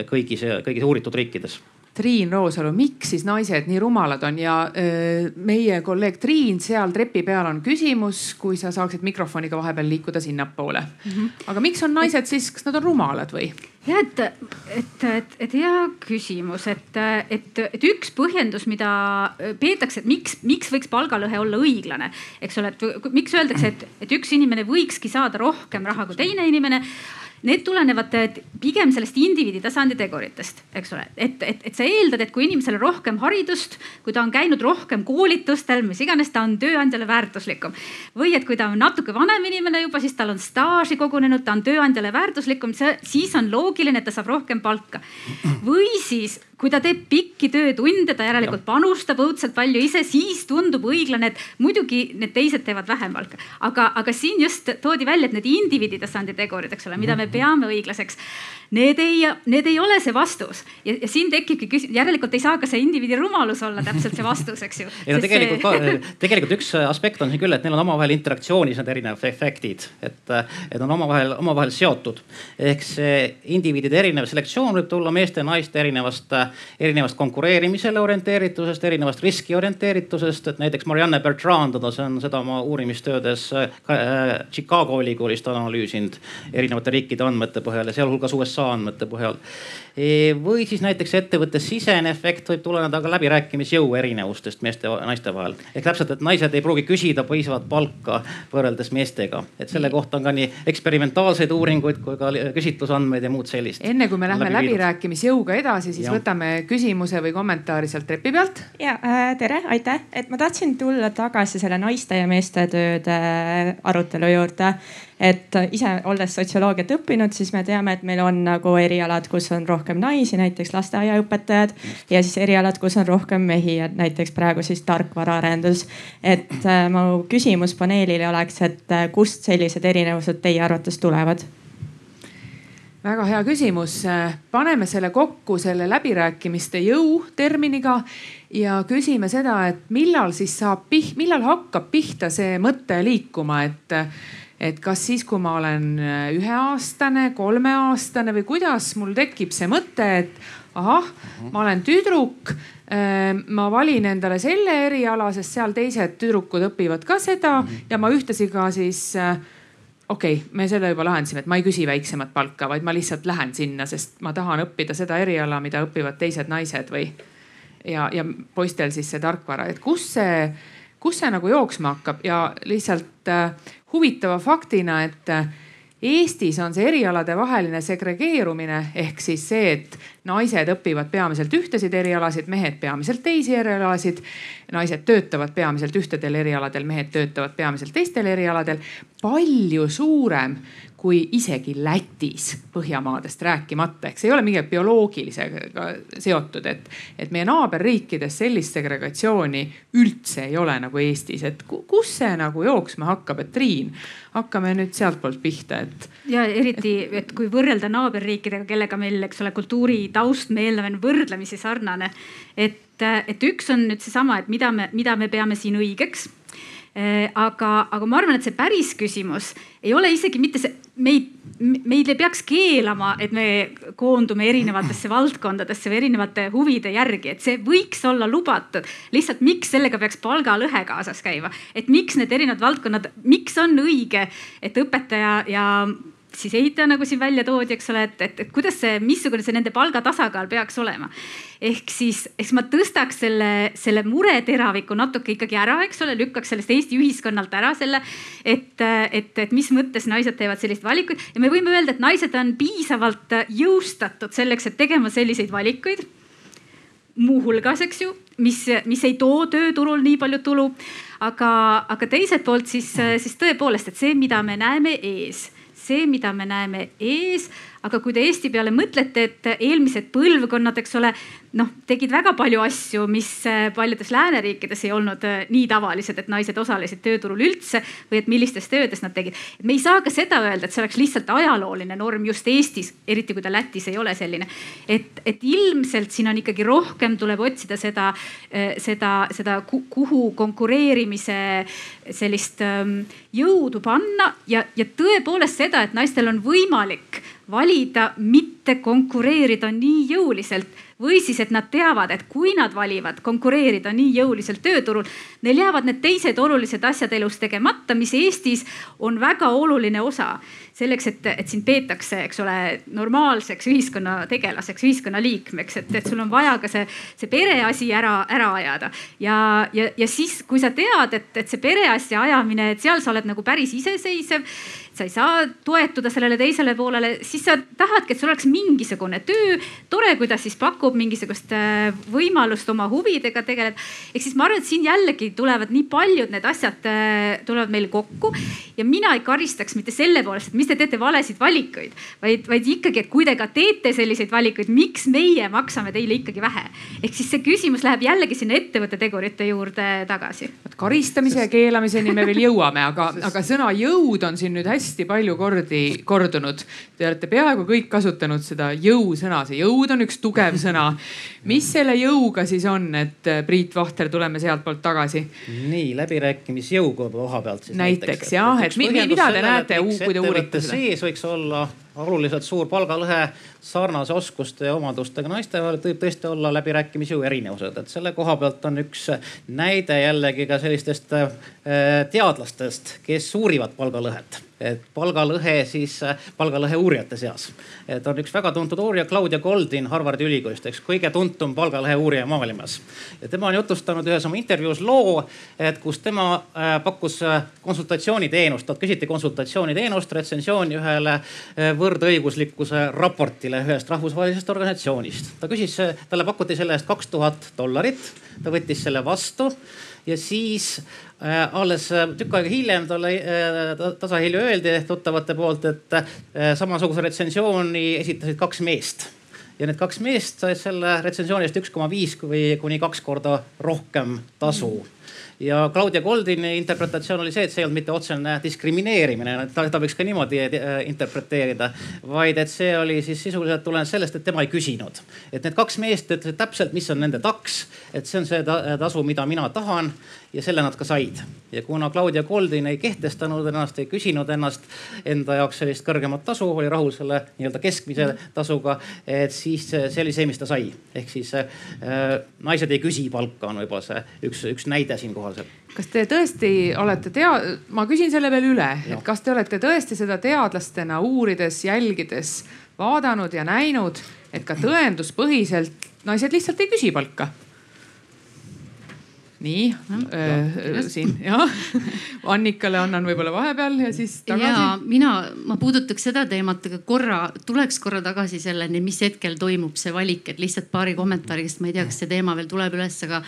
kõigis, kõigis uuritud riikides Triin Roosalu, miks siis naised nii rumalad on ja öö, meie kolleeg Triin seal trepi peal on küsimus, kui sa saaksid mikrofoniga vahepeal liikuda sinnapoole mm. -hmm. aga miks on naised siis, kas nad on rumalad või? ja et, et, et, et hea küsimus, et, et, et üks põhjendus, mida peetakse, et miks, miks võiks palgalõhe olla õiglane, eks ole, et miks öeldakse, et, et üks inimene võikski saada rohkem raha kui teine inimene need tulenevad pigem sellest indiviidi tasandi teguritest, eks ole. et, et, et sa eeldad, et kui inimesel on rohkem haridust, kui ta on käinud rohkem koolitustel, mis iganes, ta on tööandjale väärtuslikum. või et kui ta on natuke vanem inimene juba, siis tal on staaži kogunenud, ta on tööandjale väärtuslikum, siis on loogiline, et ta saab rohkem palka. või siis kui ta teeb pikki töötunde, ta järelikult ja. panustab õudselt palju ise, siis tundub õiglane, et muidugi need teised teevad vähem palka. aga, aga siin just toodi välja, et need indiviidi tasandi tegurid, eks ole, mida me mhm. peame õiglaseks Need ei, need ei ole see vastus ja, ja siin tekibki küsimus, järelikult ei saa ka see indiviidi rumalus olla täpselt see vastus, eks ju. ei no tegelikult see... ka, tegelikult üks aspekt on siin küll, et neil on omavahel interaktsioonis need erinevad efektid, et, et on omavahel, omavahel seotud. ehk see indiviidide erinev selektsioon võib tulla meeste ja naiste erinevast, erinevast konkureerimisele orienteeritusest, erinevast riski orienteeritusest, et näiteks Marianne Bertrand, see on seda oma uurimistöödes äh, Chicago ülikoolist analüüsinud erinevate riikide andmete põhjal ja sealhulgas USA andmete põhjal. Või siis näiteks ettevõtte sisene efekt võib tuleneda ka läbirääkimisjõu erinevustest meeste ja naiste vahel. ehk täpselt, et naised ei pruugi küsida piisavat palka võrreldes meestega, et selle kohta on ka nii eksperimentaalseid uuringuid kui ka küsitlusandmeid ja muud sellist. enne kui me lähme läbi läbirääkimisjõuga edasi, siis ja. võtame küsimuse või kommentaari sealt trepi pealt. ja äh, tere, aitäh, et ma tahtsin tulla tagasi selle naiste ja meeste tööde arutelu juurde et ise olles sotsioloogiat õppinud, siis me teame, et meil on nagu erialad, kus on rohkem naisi, näiteks lasteaiaõpetajad ja siis erialad, kus on rohkem mehi, et näiteks praegu siis tarkvaraarendus. et äh, mu küsimus paneelile oleks, et äh, kust sellised erinevused teie arvates tulevad? väga hea küsimus. paneme selle kokku selle läbirääkimiste jõu terminiga ja küsime seda, et millal siis saab, millal hakkab pihta see mõte liikuma, et et kas siis, kui ma olen äh, üheaastane, kolmeaastane või kuidas mul tekib see mõte, et ahah, ma olen tüdruk. Äh, ma valin endale selle eriala, sest seal teised tüdrukud õpivad ka seda ja ma ühtlasi ka siis äh, okei okay,, me selle juba lahendasime, et ma ei küsi väiksemat palka, vaid ma lihtsalt lähen sinna, sest ma tahan õppida seda eriala, mida õpivad teised naised või. ja, ja poistel siis see tarkvara, et kus see, kus see nagu jooksma hakkab ja lihtsalt huvitava faktina, et Eestis on see erialade vaheline segregeerumine ehk siis see, et naised õpivad peamiselt ühtesid erialasid, mehed peamiselt teisi erialasid. naised töötavad peamiselt ühtedel erialadel, mehed töötavad peamiselt teistel erialadel. palju suurem kui isegi Lätis, Põhjamaadest rääkimata, ehk see ei ole mingi bioloogilisega seotud, et, et meie naaberriikides sellist segregatsiooni üldse ei ole nagu Eestis, et kus see nagu jooksma hakkab, et Triin, hakkame nüüd sealtpoolt pihta, et. ja eriti, et kui võrrelda naaberriikidega, kellega meil, eks ole, kultuuritaust, me eeldame võrdlemisi sarnane. et, et üks on nüüd seesama, et mida me, mida me peame siin õigeks aga, aga ma arvan, et see päris küsimus ei ole isegi mitte see, meid, meid ei peaks keelama, et me koondume erinevatesse valdkondadesse või erinevate huvide järgi, et see võiks olla lubatud. lihtsalt miks sellega peaks palgalõhe kaasas käima, et miks need erinevad valdkonnad, miks on õige, et õpetaja ja siis ehitaja, nagu siin välja toodi, eks ole, et, et, et kuidas see, missugune see nende palgatasakaal peaks olema. ehk siis, eks ma tõstaks selle, selle mureteraviku natuke ikkagi ära, eks ole, lükkaks sellest Eesti ühiskonnalt ära selle, et, et, et mis mõttes naised teevad selliseid valikuid ja me võime öelda, et naised on piisavalt jõustatud selleks, et tegema selliseid valikuid muuhulgas, eks ju, mis, mis ei too tööturul nii palju tulu. aga, aga teiselt poolt siis, siis tõepoolest, et see, mida me näeme ees see, mida me näeme ees, aga kui te Eesti peale mõtlete, et eelmised põlvkonnad, eks ole, noh, tegid väga palju asju, mis äh, paljudes lääneriikides ei olnud äh, nii tavalised, et naised osalesid tööturul üldse või et millistes töödes nad tegid. me ei saa ka seda öelda, et see oleks lihtsalt ajalooline norm just Eestis, eriti kui ta Lätis ei ole selline. et, et ilmselt siin on ikkagi rohkem tuleb otsida seda, äh, seda, seda kuhu konkureerimise sellist ähm, jõudu panna ja, ja tõepoolest seda, et naistel on võimalik valida mitte konkureerida nii jõuliselt või siis, et nad teavad, et kui nad valivad konkureerida nii jõuliselt tööturul, neil jäävad need teised olulised asjad elus tegemata, mis Eestis on väga oluline osa selleks, et, et sind peetakse, eks ole, normaalseks ühiskonnategelaseks, ühiskonnaliikmeks, et, et sul on vaja ka see, see pereasi ära, ära ajada. ja, ja, ja siis, kui sa tead, et, et see pereasja ajamine, et seal sa oled nagu päris iseseisev sa ei saa toetuda sellele teisele poolele, siis sa tahadki, et sul oleks mingisugune töö. tore, kui ta siis pakub mingisugust äh, võimalust oma huvidega tegeleda. ehk siis ma arvan, et siin jällegi tulevad nii paljud need asjad äh, tulevad meil kokku ja mina ei karistaks mitte selle poolest, et mis te teete valesid valikuid, vaid, vaid ikkagi, et kui te ka teete selliseid valikuid, miks meie maksame teile ikkagi vähe. ehk siis see küsimus läheb jällegi sinna ettevõtte tegurite juurde tagasi. karistamise ja keelamiseni me veel jõuame, aga, aga sõna jõud on siin nüüd hästi hästi palju kordi kordunud. Te olete peaaegu kõik kasutanud seda jõusõna, see jõud on üks tugev sõna. mis selle jõuga siis on, et äh, Priit Vahter, tuleme sealtpoolt tagasi? nii läbirääkimisjõu koha pealt siis näiteks. näiteks jah, et mida te näete, kui te uurite seda? sees võiks olla oluliselt suur palgalõhe sarnase oskuste ja omadustega naiste vahel võib tõesti olla läbirääkimisjõu erinevused, et selle koha pealt on üks näide jällegi ka sellistest äh, teadlastest, kes uurivad palgalõhet et palgalõhe siis, äh, palgalõhe uurijate seas. et on üks väga tuntud uurija, Claudia Goldin Harvardi ülikoolist, eks kõige tuntum palgalõhe uurija maailmas. ja tema on jutustanud ühes oma intervjuus loo, et kus tema äh, pakkus konsultatsiooniteenust, talt küsiti konsultatsiooniteenust, retsensiooni ühele võrdõiguslikkuse raportile ühest rahvusvahelisest organisatsioonist. ta küsis, talle pakuti selle eest kaks tuhat dollarit, ta võttis selle vastu ja siis äh, alles äh, tükk aega hiljem talle äh, tasahilju öeldi tuttavate poolt, et äh, samasuguse retsensiooni esitasid kaks meest. Ja need kaks meest said selle retsensiooni eest üks koma viis või kuni kaks korda rohkem tasu. mm ja Claudia Goldini interpretatsioon oli see, et see ei olnud mitte otsene diskrimineerimine, ta, võiks ka niimoodi äh, interpreteerida, vaid et see oli siis sisuliselt tulenes sellest, et tema ei küsinud. et need kaks meest ütlesid täpselt, mis on nende taks, et see on see tasu, mida mina tahan ja selle nad ka said. ja kuna Claudia Goldin ei kehtestanud ennast, ei küsinud ennast enda jaoks sellist kõrgemat tasu, oli rahul selle nii-öelda keskmise tasuga, et siis see oli see, mis ta sai. ehk siis äh, naised ei küsi palka, on võib-olla see üks, üks näide siinkohal seal kas te tõesti olete tea-, ma küsin selle veel üle, et kas te olete tõesti seda teadlastena uurides, jälgides vaadanud ja näinud, et ka tõenduspõhiselt naised lihtsalt ei küsi palka nii äh, siin jah, Annikale annan võib-olla vahepeal ja siis tagasi. ja mina, ma puudutaks seda teemat, aga korra, tuleks korra tagasi selleni, mis hetkel toimub see valik, et lihtsalt paari kommentaari, sest ma ei tea, kas see teema veel tuleb üles, aga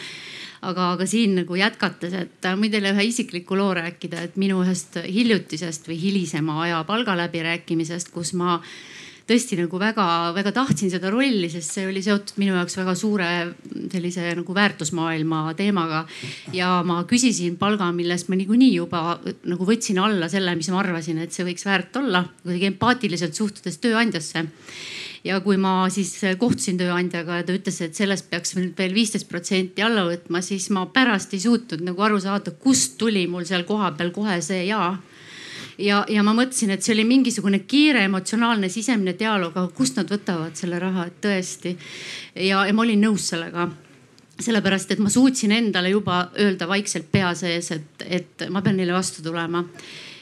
aga, aga siin nagu jätkates, et võin teile ühe isikliku loo rääkida, et minu ühest hiljutisest või hilisema aja palgaläbirääkimisest, kus ma tõesti nagu väga-väga tahtsin seda rolli, sest see oli seotud minu jaoks väga suure sellise nagu väärtusmaailma teemaga. ja ma küsisin palga, millest ma niikuinii juba nagu võtsin alla selle, mis ma arvasin, et see võiks väärt olla, kuidagi empaatiliselt suhtudes tööandjasse ja kui ma siis kohtusin tööandjaga ja ta ütles, et sellest peaks nüüd veel viisteist protsenti alla võtma, siis ma pärast ei suutnud nagu aru saada, kust tuli mul seal kohapeal kohe see jaa ja, ja ma mõtlesin, et see oli mingisugune kiire emotsionaalne sisemine dialoog, aga kust nad võtavad selle raha, et tõesti. ja, ja ma olin nõus sellega sellepärast, et ma suutsin endale juba öelda vaikselt pea sees, et, et ma pean neile vastu tulema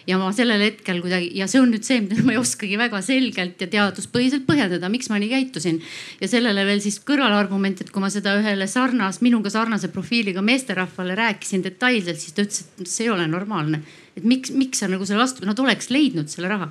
ja ma sellel hetkel kuidagi ja see on nüüd see, mida ma ei oskagi väga selgelt ja teaduspõhiselt põhjendada, miks ma nii käitusin. ja sellele veel siis kõrvalargument, et kui ma seda ühele sarnas, minuga sarnase profiiliga meesterahvale rääkisin detailselt, siis ta ütles, et see ei ole normaalne. Et miks, miks sa nagu selle vastu, nad oleks leidnud selle raha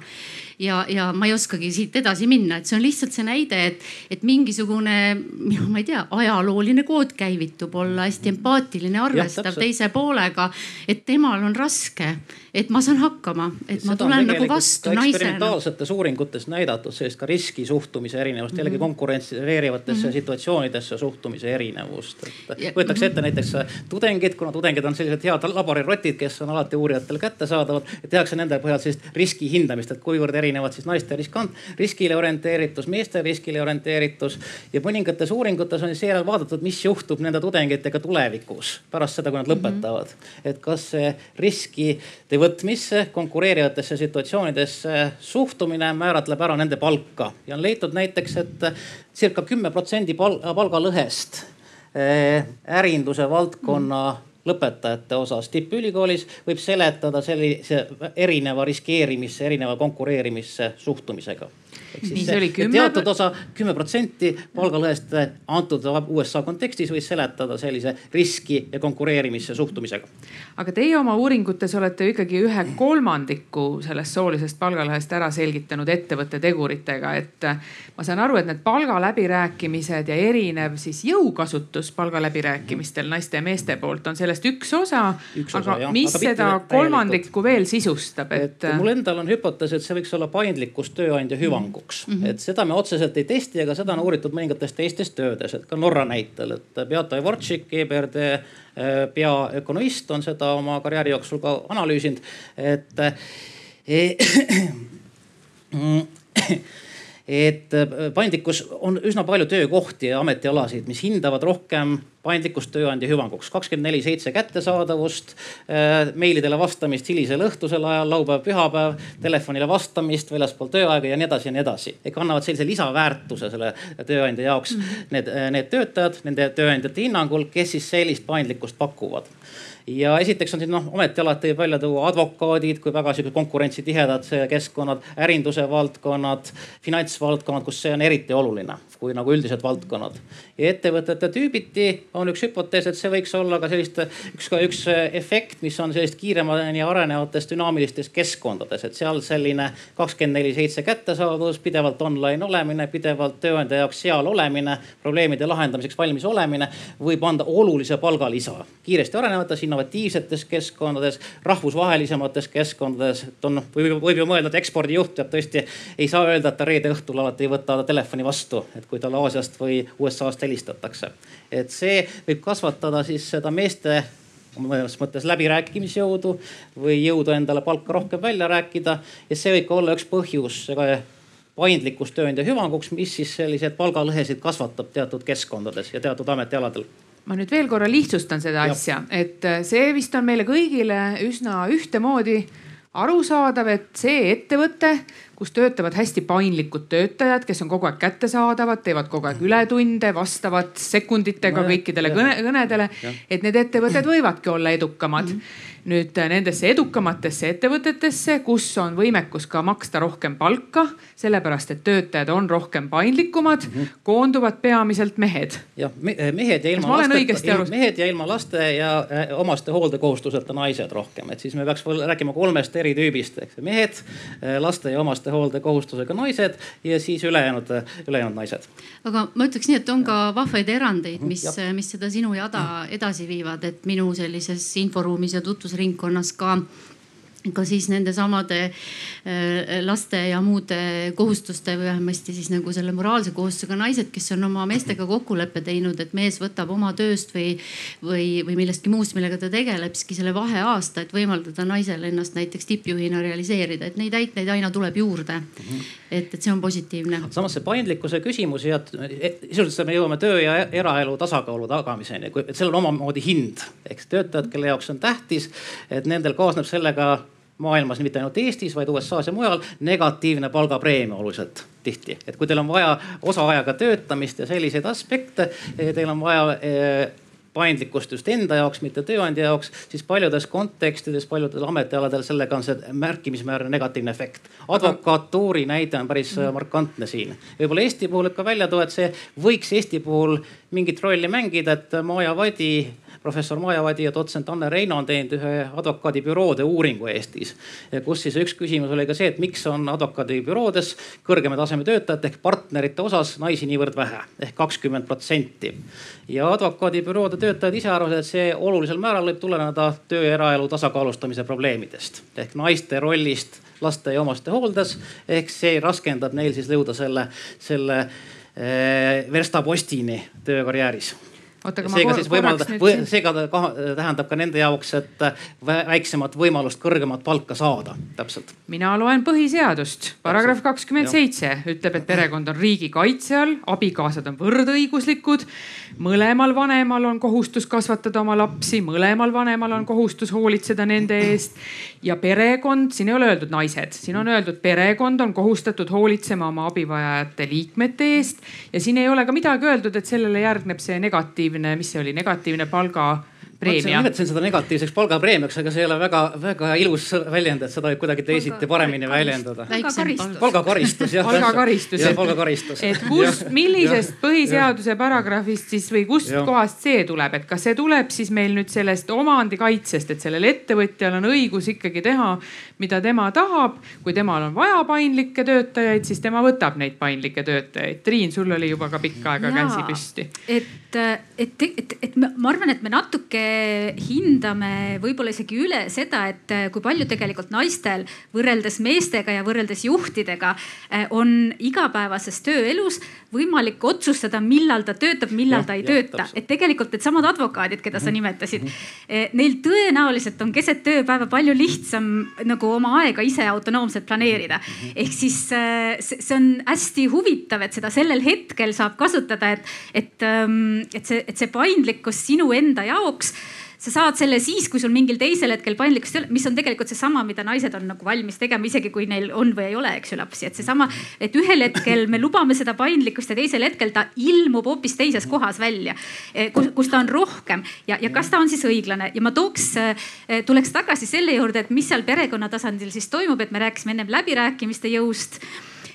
ja, ja ma ei oskagi siit edasi minna, et see on lihtsalt see näide, et, et mingisugune, ma ei tea, ajalooline kood käivitub, olla hästi empaatiline, arvestav teise poolega. et temal on raske, et ma saan hakkama, et ma tulen nagu vastu naisena. eksperimentaalsetes uuringutes näidatud sellist ka riski suhtumise erinevust, jällegi mhm. konkurentsieerivatesse mm -hmm. situatsioonidesse suhtumise erinevust. et võetakse ette näiteks tudengid, kuna tudengid on sellised head laborirotid, kes on alati uurijatele kättesaadavad, tehakse nende põhjal sellist riski hindamist, et kuivõrd erinevad siis naiste riskant, riskile orienteeritus, meeste riskile orienteeritus. ja mõningates uuringutes on seejärel vaadatud, mis juhtub nende tudengitega tulevikus pärast seda, kui nad lõpetavad mm. -hmm. et kas see riskide võtmisse, konkureerivatesse situatsioonidesse suhtumine määratleb ära nende palka. Ja on leitud näiteks, et circa kümme protsendi palgalõhest eh, ärinduse valdkonna lõpetajate osas tippülikoolis võib seletada sellise erineva riskeerimisse, erineva konkureerimisse suhtumisega nii, see oli kümme. teatud osa, kümme protsenti palgalõhest antud USA kontekstis võis seletada sellise riski ja konkureerimise suhtumisega. aga teie oma uuringutes olete ikkagi ühe kolmandiku sellest soolisest palgalõhest ära selgitanud ettevõtte teguritega, et ma saan aru, et need palgaläbirääkimised ja erinev siis jõukasutus palgaläbirääkimistel naiste ja meeste poolt on sellest üks osa. aga jah. mis aga seda kolmandikku veel sisustab, et, et? mul endal on hüpotees, et see võiks olla paindlikkus tööandja hüvanguks eduks mm. -hmm. et seda me otseselt ei testi, aga seda on uuritud mõningates teistes töödes, et ka Norra näitel, et Beata Ivortšik, EBRD äh, peaökonomist on seda oma karjääri jooksul ka analüüsinud, et e, et paindlikkus on üsna palju töökohti ja ametialasid, mis hindavad rohkem paindlikkust tööandja hüvanguks, kakskümmend neli seitse kättesaadavust, äh, meilidele vastamist hilisel õhtusel ajal, laupäev, pühapäev, telefonile vastamist väljaspool tööaega ja nii edasi ja nii edasi. ehk annavad sellise lisaväärtuse selle tööandja jaoks. Mm. Need, need töötajad nende tööandjate hinnangul, kes siis sellist paindlikkust pakuvad ja esiteks on siin noh, ametialad võib välja tuua advokaadid kui väga sihuke konkurentsitihedad keskkonnad, ärinduse valdkonnad, finantsvaldkonnad, kus see on eriti oluline kui nagu üldised valdkonnad. ja ettevõtete tüübiti on üks hüpotees, et see võiks olla ka sellist üks, üks efekt, mis on sellist kiiremini arenevates dünaamilistes keskkondades, et seal selline kakskümmend neli seitse kättesaadavus, pidevalt online olemine, pidevalt tööandja jaoks seal olemine, probleemide lahendamiseks valmis olemine võib anda olulise palgalisa kiiresti arenevates innovatiivsetes keskkondades, rahvusvahelisemates keskkondades. et on, võib, võib ju mõelda, et ekspordijuht peab tõesti, ei saa öelda, et ta reede õhtul alati ei võta telefoni vastu, et kui talle Aasiast või USA-st helistatakse. et see võib kasvatada siis seda meeste mõnes mõttes läbirääkimisjõudu või jõudu endale palka rohkem välja rääkida. ja see võib ka olla üks põhjus paindlikkus tööandja hüvanguks, mis siis selliseid palgalõhesid kasvatab teatud keskkondades ja teatud ametialadel ma nüüd veel korra lihtsustan seda ja. asja, et äh, see vist on meile kõigile üsna ühtemoodi arusaadav, et see ettevõte, kus töötavad hästi paindlikud töötajad, kes on kogu aeg kättesaadavad, teevad kogu aeg ületunde, vastavad sekunditega no, kõikidele kõne, kõnedele. et need ettevõtted võivadki olla edukamad mm. -hmm nüüd äh, nendesse edukamatesse ettevõtetesse, kus on võimekus ka maksta rohkem palka, sellepärast et töötajad on rohkem paindlikumad mm, -hmm. koonduvad peamiselt mehed. jah, äh, mehed ja ilma laste, mehed ja ilma laste ja äh, omaste hooldekohustuseta naised rohkem, et siis me peaks rääkima kolmest eri tüübist, eks mehed, laste ja omaste hooldekohustusega naised ja siis ülejäänud, ülejäänud naised. aga ma ütleks nii, et on ka vahvaid erandeid, mis, mis seda sinu jada edasi viivad, et minu sellises inforuumis ja tutvus tegevusringkonnas ka ka siis nendesamade äh, laste ja muude kohustuste või vähemasti siis nagu selle moraalse kohustusega naised, kes on oma meestega kokkuleppe teinud, et mees võtab oma tööst või, või, või millestki muust, millega ta tegeleb, siiski selle vaheaasta, et võimaldada naisel ennast näiteks tippjuhina realiseerida, et neid näiteid aina tuleb juurde. et, et see on positiivne. samas see paindlikkuse küsimus ja e, sisuliselt me jõuame töö ja eraelu tasakaalu tagamiseni, et sellel on omamoodi hind, eks töötajad, kelle jaoks on tähtis, et nendel kaasneb sellega maailmas, mitte ainult Eestis, vaid USA-s ja mujal, negatiivne palgapreemia oluliselt tihti. et kui teil on vaja osaajaga töötamist ja selliseid aspekte, eh, teil on vaja eh, paindlikkust just enda jaoks, mitte tööandja jaoks, siis paljudes kontekstides, paljudel ametialadel sellega on see märkimisväärne negatiivne efekt. advokatuuri näide on päris mm. markantne siin. võib-olla Eesti puhul võib ka välja tuua, et see võiks Eesti puhul mingit rolli mängida, et Maja Vadi professor Maja Vadi ja dotsent Anne Reino on teinud ühe advokaadibüroode uuringu Eestis. kus siis üks küsimus oli ka see, et miks on advokaadibüroodes kõrgema taseme töötajate ehk partnerite osas naisi niivõrd vähe ehk kakskümmend protsenti. ja advokaadibüroode töötajad ise arvasid, et see olulisel määral võib tuleneda töö ja eraelu tasakaalustamise probleemidest ehk naiste rollist laste ja omaste hooldes. ehk see raskendab neil siis jõuda selle, selle eh, verstapostini töökarjääris seega siis võimaldab, seega ta tähendab ka nende jaoks, et väiksemat võimalust kõrgemat palka saada, täpselt. mina loen põhiseadust, paragrahv kakskümmend seitse ütleb, et perekond on riigi kaitse all, abikaasad on võrdõiguslikud. mõlemal vanemal on kohustus kasvatada oma lapsi, mõlemal vanemal on kohustus hoolitseda nende eest. ja perekond, siin ei ole öeldud naised, siin on öeldud perekond on kohustatud hoolitsema oma abivajajate liikmete eest ja siin ei ole ka midagi öeldud, et sellele järgneb see negatiivne negatiivne, mis see oli, negatiivne palga preemia. ma nimetasin seda negatiivseks palgapreemiaks, aga see ei ole väga-väga ilus väljend, et seda võib kuidagi teisiti paremini väljendada. palgakaristus jah. palgakaristus. palgakaristus. et kust, millisest põhiseaduse paragrahvist siis või kust ja. kohast see tuleb, et kas see tuleb siis meil nüüd sellest omandikaitsest, et sellel ettevõtjal on õigus ikkagi teha, mida tema tahab. kui temal on vaja paindlikke töötajaid, siis tema võtab neid paindlikke töötajaid. Triin, sul oli juba ka pikka aega käsi püsti. et et, et, et, et ma arvan, et me natuke hindame võib-olla isegi üle seda, et äh, kui palju tegelikult naistel võrreldes meestega ja võrreldes juhtidega äh, on igapäevases tööelus võimalik otsustada, millal ta töötab, millal ja, ta ei ja, tööta. et tegelikult needsamad advokaadid, keda sa mhm. nimetasid, äh, neil tõenäoliselt on keset tööpäeva palju lihtsam nagu oma aega ise autonoomselt planeerida. Mhm. ehk siis see on hästi huvitav, et seda sellel hetkel saab kasutada, et, et ähm, et see, et see paindlikkus sinu enda jaoks sa saad selle siis, kui sul mingil teisel hetkel paindlikkust ei ole, mis on tegelikult seesama, mida naised on nagu valmis tegema, isegi kui neil on või ei ole, eks ju, lapsi. et seesama, et ühel hetkel me lubame seda paindlikkust ja teisel hetkel ta ilmub hoopis teises kohas välja, eh, kus ta on rohkem ja, ja kas ta on siis õiglane ja ma tooks, eh, tuleks tagasi selle juurde, et mis seal perekonna tasandil siis toimub, et me rääkisime ennem läbirääkimiste jõust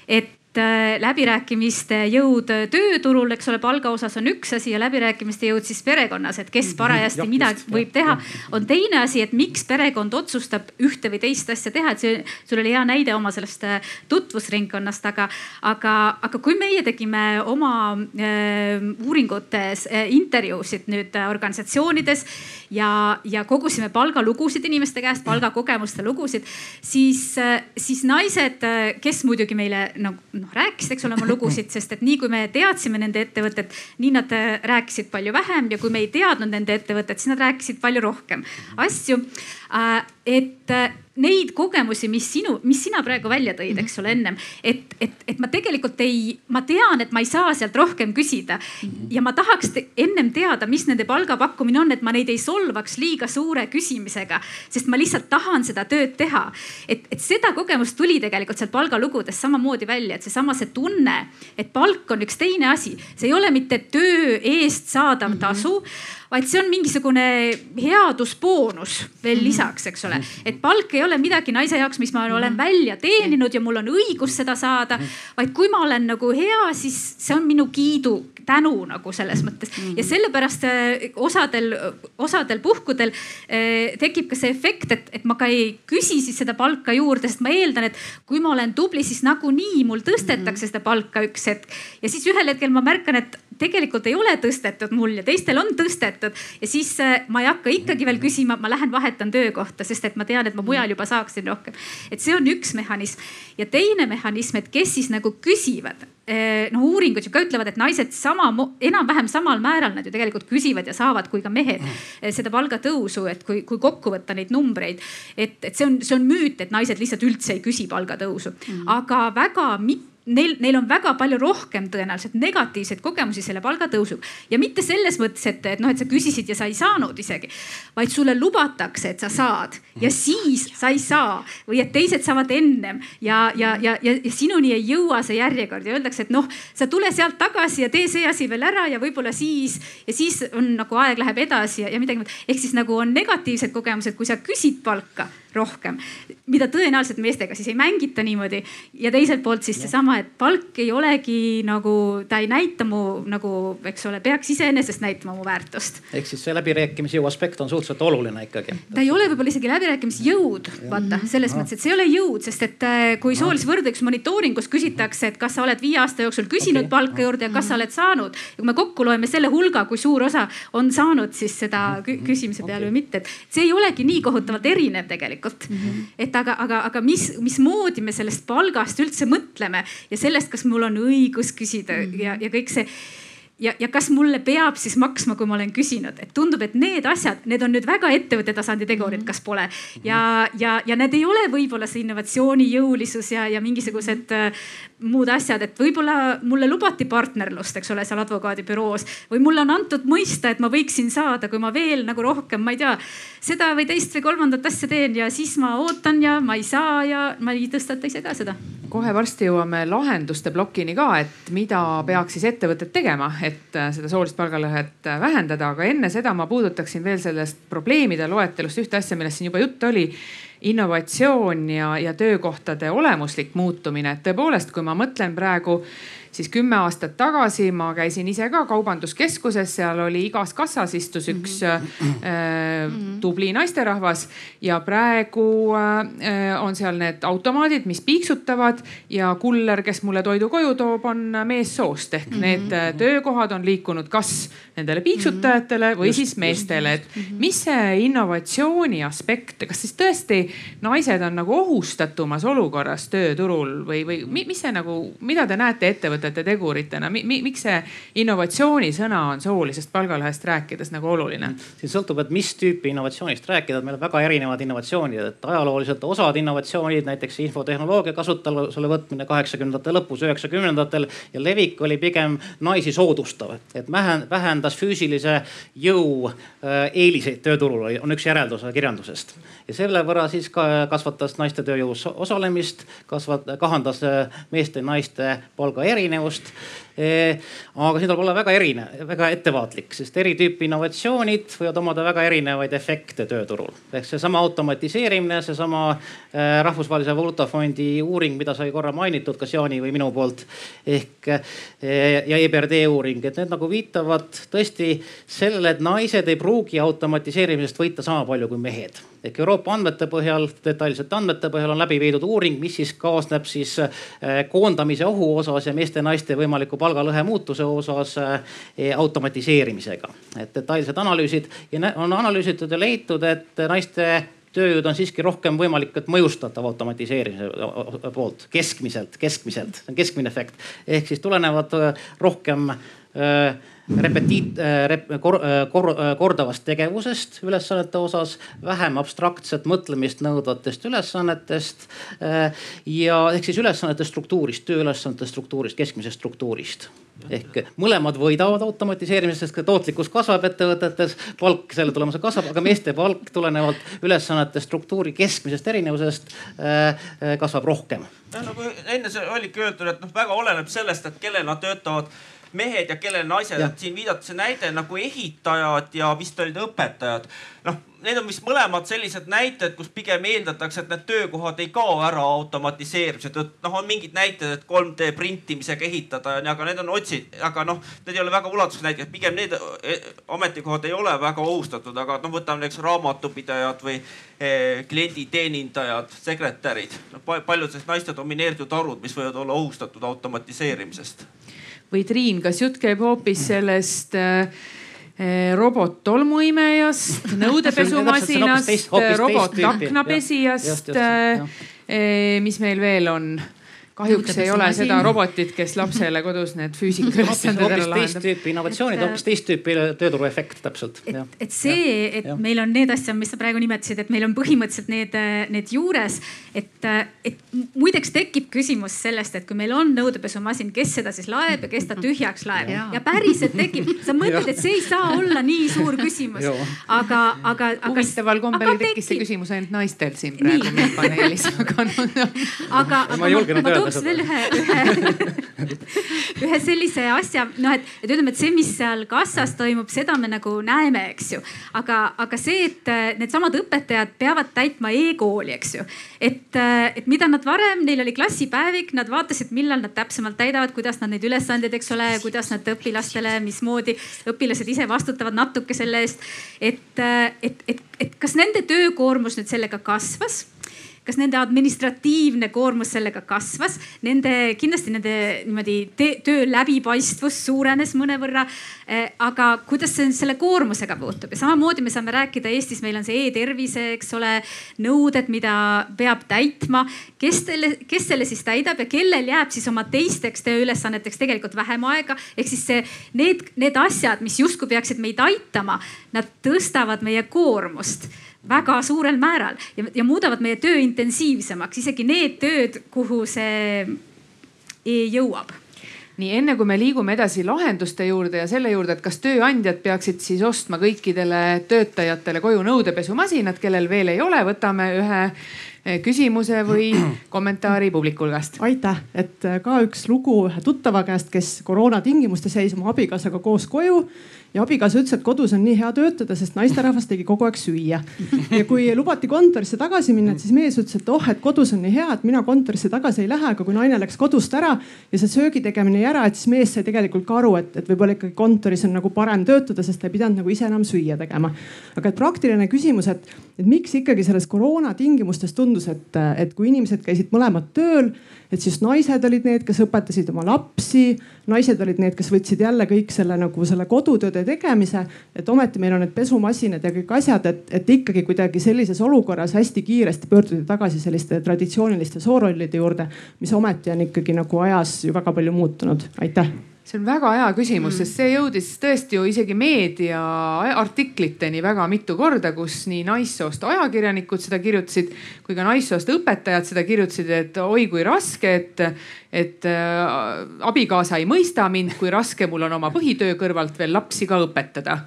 et läbirääkimiste jõud tööturul, eks ole, palga osas on üks asi ja läbirääkimiste jõud siis perekonnas, et kes mhm. parajasti ja, midagi just, võib teha, on teine asi, et miks perekond otsustab ühte või teist asja teha, et see, sul oli hea näide oma sellest äh, tutvusringkonnast, aga, aga, aga kui meie tegime oma äh, uuringutes äh, intervjuusid nüüd organisatsioonides ja, ja kogusime palgalugusid inimeste käest, palgakogemuste lugusid, siis äh,, siis naised, kes muidugi meile nagu noh, noh rääkisid, eks ole, oma lugusid, sest et nii kui me teadsime nende ettevõtet, nii nad äh, rääkisid palju vähem ja kui me ei teadnud nende ettevõtet, siis nad rääkisid palju rohkem asju. Äh, et äh, neid kogemusi, mis sinu, mis sina praegu välja tõid, eks ole, ennem. et, et, et ma tegelikult ei, ma tean, et ma ei saa sealt rohkem küsida ja ma tahaks te, ennem teada, mis nende palgapakkumine on, et ma neid ei solvaks liiga suure küsimisega, sest ma lihtsalt tahan seda tööd teha. et, et seda kogemust tuli tegelikult sealt palgalugudest samamoodi välja, et seesama see tunne, et palk on üks teine asi, see ei ole mitte töö eest saadav tasu vaid see on mingisugune headusboonus veel mhm. lisaks, eks ole. et palk ei ole midagi naise jaoks, mis ma olen mhm. välja teeninud ja mul on õigus seda saada, mhm. vaid kui ma olen nagu hea, siis see on minu kiidu, tänu nagu selles mõttes ja sellepärast äh, osadel, osadel puhkudel eh, tekib ka see efekt, et, et ma ka ei küsi siis seda palka juurde, sest ma eeldan, et kui ma olen tubli, siis nagunii mul tõstetakse seda palka üks hetk ja siis ühel hetkel ma märkan, et tegelikult ei ole tõstetud mul ja teistel on tõstetud ja siis äh, ma ei hakka ikkagi veel küsima, ma lähen vahetan töökohta, sest et ma tean, et ma mujal juba saaksin rohkem. et see on üks mehhanism ja teine mehhanism, et kes siis nagu küsivad äh, noh, uuringud ju ka ütlevad, et naised sama, enam-vähem samal määral nad ju tegelikult küsivad ja saavad kui ka mehed äh, seda palgatõusu, et kui, kui kokku võtta neid numbreid. et, et see on, see on müüt, et naised lihtsalt üldse ei küsi palgatõusu mm, -hmm. aga väga mitte neil, neil on väga palju rohkem tõenäoliselt negatiivseid kogemusi selle palgatõusuga. Ja mitte selles mõttes, et, et noh, et sa küsisid ja sa ei saanud isegi, vaid sulle lubatakse, et sa saad. Ja siis sa ei saa. Või et teised saavad ennem. Ja, ja, ja, ja, ja sinuni ei jõua see järjekord. Ja öeldakse, et noh, sa tule sealt tagasi ja tee see asi veel ära ja võib-olla siis ja siis on nagu aeg läheb edasi ja, ja midagi muud. ehk siis nagu on negatiivsed kogemused, kui sa küsid palka rohkem, mida tõenäoliselt meestega siis ei mängita niimoodi. ja teiselt poolt siis seesama, et palk ei olegi nagu, ta ei näita mu nagu, eks ole, peaks iseenesest näitama mu väärtust. ehk siis see läbirääkimisjõu aspekt on suhteliselt oluline ikkagi. ta ei ole võib-olla isegi läbirääkimisjõud, vaata selles mõttes, et see ei ole jõud, sest et äh, kui soolise võrdõiguse monitooringus küsitakse, et kas sa oled viie aasta jooksul küsinud okay. palka juurde ja kas sa oled saanud. ja kui me kokku loeme selle hulga, kui suur osa on saanud siis seda küsimise peale okay. või mitte, et see ei olegi nii kohutavalt erinev tegelikult tegelikult mm. -hmm. et aga, aga, aga mis, mismoodi me sellest palgast üldse mõtleme ja sellest, kas mul on õigus küsida mm -hmm. ja, ja kõik see ja, ja kas mulle peab siis maksma, kui ma olen küsinud, et tundub, et need asjad, need on nüüd väga ettevõtte tasandi tegurid, kas pole. ja, ja, ja need ei ole võib-olla see innovatsiooni jõulisus ja, ja mingisugused äh, muud asjad, et võib-olla mulle lubati partnerlust, eks ole, seal advokaadibüroos või mulle on antud mõista, et ma võiksin saada, kui ma veel nagu rohkem, ma ei tea, seda või teist või kolmandat asja teen ja siis ma ootan ja ma ei saa ja ma ei tõstata ise ka seda. Kohe varsti jõuame lahenduste plokini ka, et mida peaks siis ettevõtted tegema, et äh, seda soolist palgalõhet äh, vähendada, aga enne seda ma puudutaksin veel sellest probleemide loetelust ühte asja, millest siin juba juttu oli innovatsioon ja, ja töökohtade olemuslik muutumine, et tõepoolest, kui ma mõtlen praegu siis kümme aastat tagasi ma käisin ise ka kaubanduskeskuses, seal oli igas kassas istus üks mm -hmm. äh, tubli naisterahvas ja praegu äh, on seal need automaadid, mis piiksutavad ja kuller, kes mulle toidu koju toob, on meessoost ehk mm -hmm. need äh, töökohad on liikunud kas nendele piiksutajatele või just, siis meestele, et -hmm. mis see innovatsiooni aspekt, kas siis tõesti naised on nagu ohustatumas olukorras tööturul või, või mis see nagu, mida te näete ettevõttes? Ettevõtete teguritena mi,. Mi, miks see innovatsioonisõna on soolisest palgalõhest rääkides nagu oluline? siin sõltub, et mis tüüpi innovatsioonist rääkida, et meil on väga erinevad innovatsioonid, et ajalooliselt osad innovatsioonid, näiteks infotehnoloogia kasutusele võtmine kaheksakümnendate lõpus, üheksakümnendatel ja levik oli pigem naisi soodustav, et vähendas füüsilise jõu äh, eeliseid tööturul, on üks järeldus kirjandusest ja selle võrra siis ka kasvatas naiste tööjõus osalemist, kasvat-, kahandas äh, meeste ja naiste palga erinevust most aga siin tuleb olla väga erinev, väga ettevaatlik, sest eri tüüpi innovatsioonid võivad omada väga erinevaid efekte tööturul. ehk seesama automatiseerimine, seesama äh, Rahvusvahelise Valuutafondi uuring, mida sai korra mainitud, kas Jaani või minu poolt ehk äh, ja EBRD uuring, et need nagu viitavad tõesti sellele, et naised ei pruugi automatiseerimisest võita sama palju kui mehed ehk Euroopa andmete põhjal, detailsete andmete põhjal on läbi viidud uuring, mis siis kaasneb siis koondamise ohu osas ja meeste-naiste võimaliku palgalõhe muutuse osas eh, automatiseerimisega. et detailsed analüüsid ja on analüüsitud ja leitud, et naiste tööjõud on siiski rohkem võimalik, et mõjustatav automatiseerimise poolt keskmiselt, keskmiselt, see on keskmine efekt. ehk siis tulenevad rohkem repetiit- rep,, kor, kor, kordavast tegevusest ülesannete osas, vähem abstraktset mõtlemist nõudvatest ülesannetest. ja ehk siis ülesannete struktuurist, tööülesannete struktuurist, keskmisest struktuurist ehk mõlemad võidavad automatiseerimisest, ka tootlikkus kasvab ettevõtetes, palk selle tulemusel kasvab, aga meeste palk tulenevalt ülesannete struktuuri keskmisest erinevusest kasvab rohkem. nagu enne oligi öeldud, et noh, väga oleneb sellest, et kellel nad töötavad mehed ja kellel naised, et siin viidati see näide nagu ehitajad ja vist olid õpetajad. noh, need on vist mõlemad sellised näited, kus pigem eeldatakse, et need töökohad ei kao ära automatiseerimise tõttu. noh, on mingid näited, et 3D printimisega ehitada, aga need on otsid, aga noh, need ei ole väga ulatuslikud näited, pigem need e, ametikohad ei ole väga ohustatud, aga noh, võtame näiteks raamatupidajad või eh, klienditeenindajad, sekretärid no,. paljud sellised naiste domineeritud harud, mis võivad olla ohustatud automatiseerimisest või Triin, kas jutt käib hoopis sellest äh, äh robot-tolmuimejast, nõudepesumasinast, robot-aknapesijast, äh, äh, mis meil veel on? Kahjuks ei ole seda robotit, kes lapsele kodus need füüsikaülesanded ära lahendab. teist tüüpi innovatsioonid, hoopis teist tüüpi tööturu efekt täpselt. et, et see, et ja. meil on need asjad, mis sa praegu nimetasid, et meil on põhimõtteliselt need, need juures. et, et muideks tekib küsimus sellest, et kui meil on nõudepesumasin, kes seda siis laeb ja kes ta tühjaks laeb ja, ja päriselt tekib, sa mõtled, et see ei saa olla nii suur küsimus. aga, aga, aga. huvitaval kombel tekkis see küsimus ainult naistel siin praegu meil paneelis, aga no. aga, aga ma, ma toon tooks veel ühe, ühe, ühe sellise asja, noh, et, et ütleme, et see, mis seal kassas toimub, seda me nagu näeme, eks ju. aga, aga see, et äh, needsamad õpetajad peavad täitma e-kooli, eks ju. et, äh, et mida nad varem, neil oli klassipäevik, nad vaatasid, millal nad täpsemalt täidavad, kuidas nad neid ülesandeid, eks ole, kuidas nad õpilastele, mismoodi õpilased ise vastutavad natuke selle eest. et, äh, et, et, et kas nende töökoormus nüüd sellega kasvas kas nende administratiivne koormus sellega kasvas, nende kindlasti nende niimoodi töö läbipaistvus suurenes mõnevõrra. Eh, aga kuidas see selle koormusega puutub ja samamoodi me saame rääkida Eestis, meil on see e-tervise, eks ole, nõuded, mida peab täitma. kes selle, kes selle siis täidab ja kellel jääb siis oma teisteks tööülesanneteks tegelikult vähem aega, ehk siis see, need, need asjad, mis justkui peaksid meid aitama, nad tõstavad meie koormust väga suurel määral ja, ja muudavad meie töö intensiivsemaks, isegi need tööd, kuhu see jõuab. Nii enne kui me liigume edasi lahenduste juurde ja selle juurde, et kas tööandjad peaksid siis ostma kõikidele töötajatele koju nõudepesumasinad, kellel veel ei ole, võtame ühe eh, küsimuse või kommentaari publiku hulgast. aitäh, et eh, ka üks lugu ühe tuttava käest, kes koroona tingimustes jäi oma abikaasaga koos koju ja abikaasa ütles, et kodus on nii hea töötada, sest naisterahvas tegi kogu aeg süüa. ja kui lubati kontorisse tagasi minna, siis mees ütles, et oh, et kodus on nii hea, et mina kontorisse tagasi ei lähe, aga kui naine läks kodust ära ja see söögi tegemine jäi ära, et siis mees sai tegelikult ka aru, et, et võib-olla ikkagi kontoris on nagu parem töötada, sest ta ei pidanud nagu ise enam süüa tegema. aga et praktiline küsimus, et, et miks ikkagi selles koroona tingimustes tundus, et, et kui inimesed käisid mõlemad tööl et siis naised olid need, kes õpetasid oma lapsi, naised olid need, kes võtsid jälle kõik selle nagu selle kodutööde tegemise. et ometi meil on need pesumasinad ja kõik asjad, et, et ikkagi kuidagi sellises olukorras hästi kiiresti pöörduda tagasi selliste traditsiooniliste soorollide juurde, mis ometi on ikkagi nagu ajas ju väga palju muutunud. aitäh see on väga hea küsimus mm., sest see jõudis tõesti ju isegi meedia artikliteni väga mitu korda, kus nii naissoost ajakirjanikud seda kirjutasid kui ka naissoost õpetajad seda kirjutasid, et oi kui raske, et, et äh, abikaasa ei mõista mind, kui raske mul on oma põhitöö kõrvalt veel lapsi ka õpetada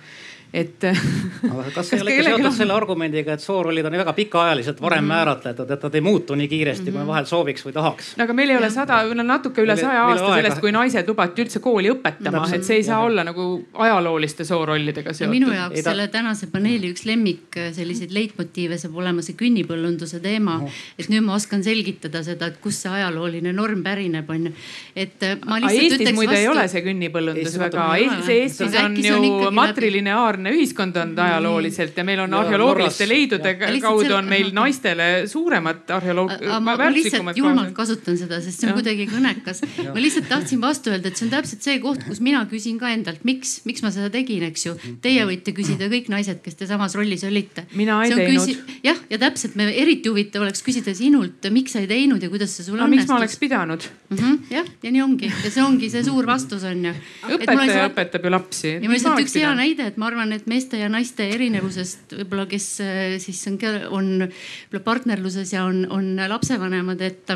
et. aga kas see ei ole ikka seotud selle argumendiga, et soorollid on väga pikaajaliselt varem mm määratletud, et nad ei muutu nii kiiresti mm, -hmm. kui me mhm. vahel sooviks või tahaks? no aga meil ei ole sada, natuke üle saja aasta sellest, kui naised lubati üldse kooli õpetama, et see ei saa ja. olla nagu ajalooliste soorollidega seotud. minu jaoks ei, ta... selle tänase paneeli üks lemmik äh, selliseid leitmotiive saab olema see künnipõllunduse teema oh.. et nüüd ma oskan selgitada seda, et kust see ajalooline norm pärineb, on ju. et äh, ma lihtsalt. Eestis muide vastu... ei ole see künnipõllundus väga, see Eestis on ju matrilineaarne bipolaarne ühiskond on ajalooliselt ja meil on arheoloogiliste leidude kaudu on meil naistele suuremad arheoloog-. ma lihtsalt julmalt kasutan seda, sest see on kuidagi kõnekas. ma lihtsalt tahtsin vastu öelda, et see on täpselt see koht, kus mina küsin ka endalt, miks, miks ma seda tegin, eks ju. Teie võite küsida kõik naised, kes te samas rollis olite. mina ei teinud. jah, ja täpselt, me eriti huvitav oleks küsida sinult, miks sa ei teinud ja kuidas see sul õnnestus. miks ma oleks pidanud mm? -hmm, jah, ja nii ongi ja see ongi see suur vastus on ju. õpetaja lihtsalt... õpetab ju lapsi. ja mul lihtsalt üks hea näide, et ma arvan, et meeste ja naiste erinevusest võib-olla, kes äh, siis on, on võib-olla partnerluses ja on, on lapsevanemad, et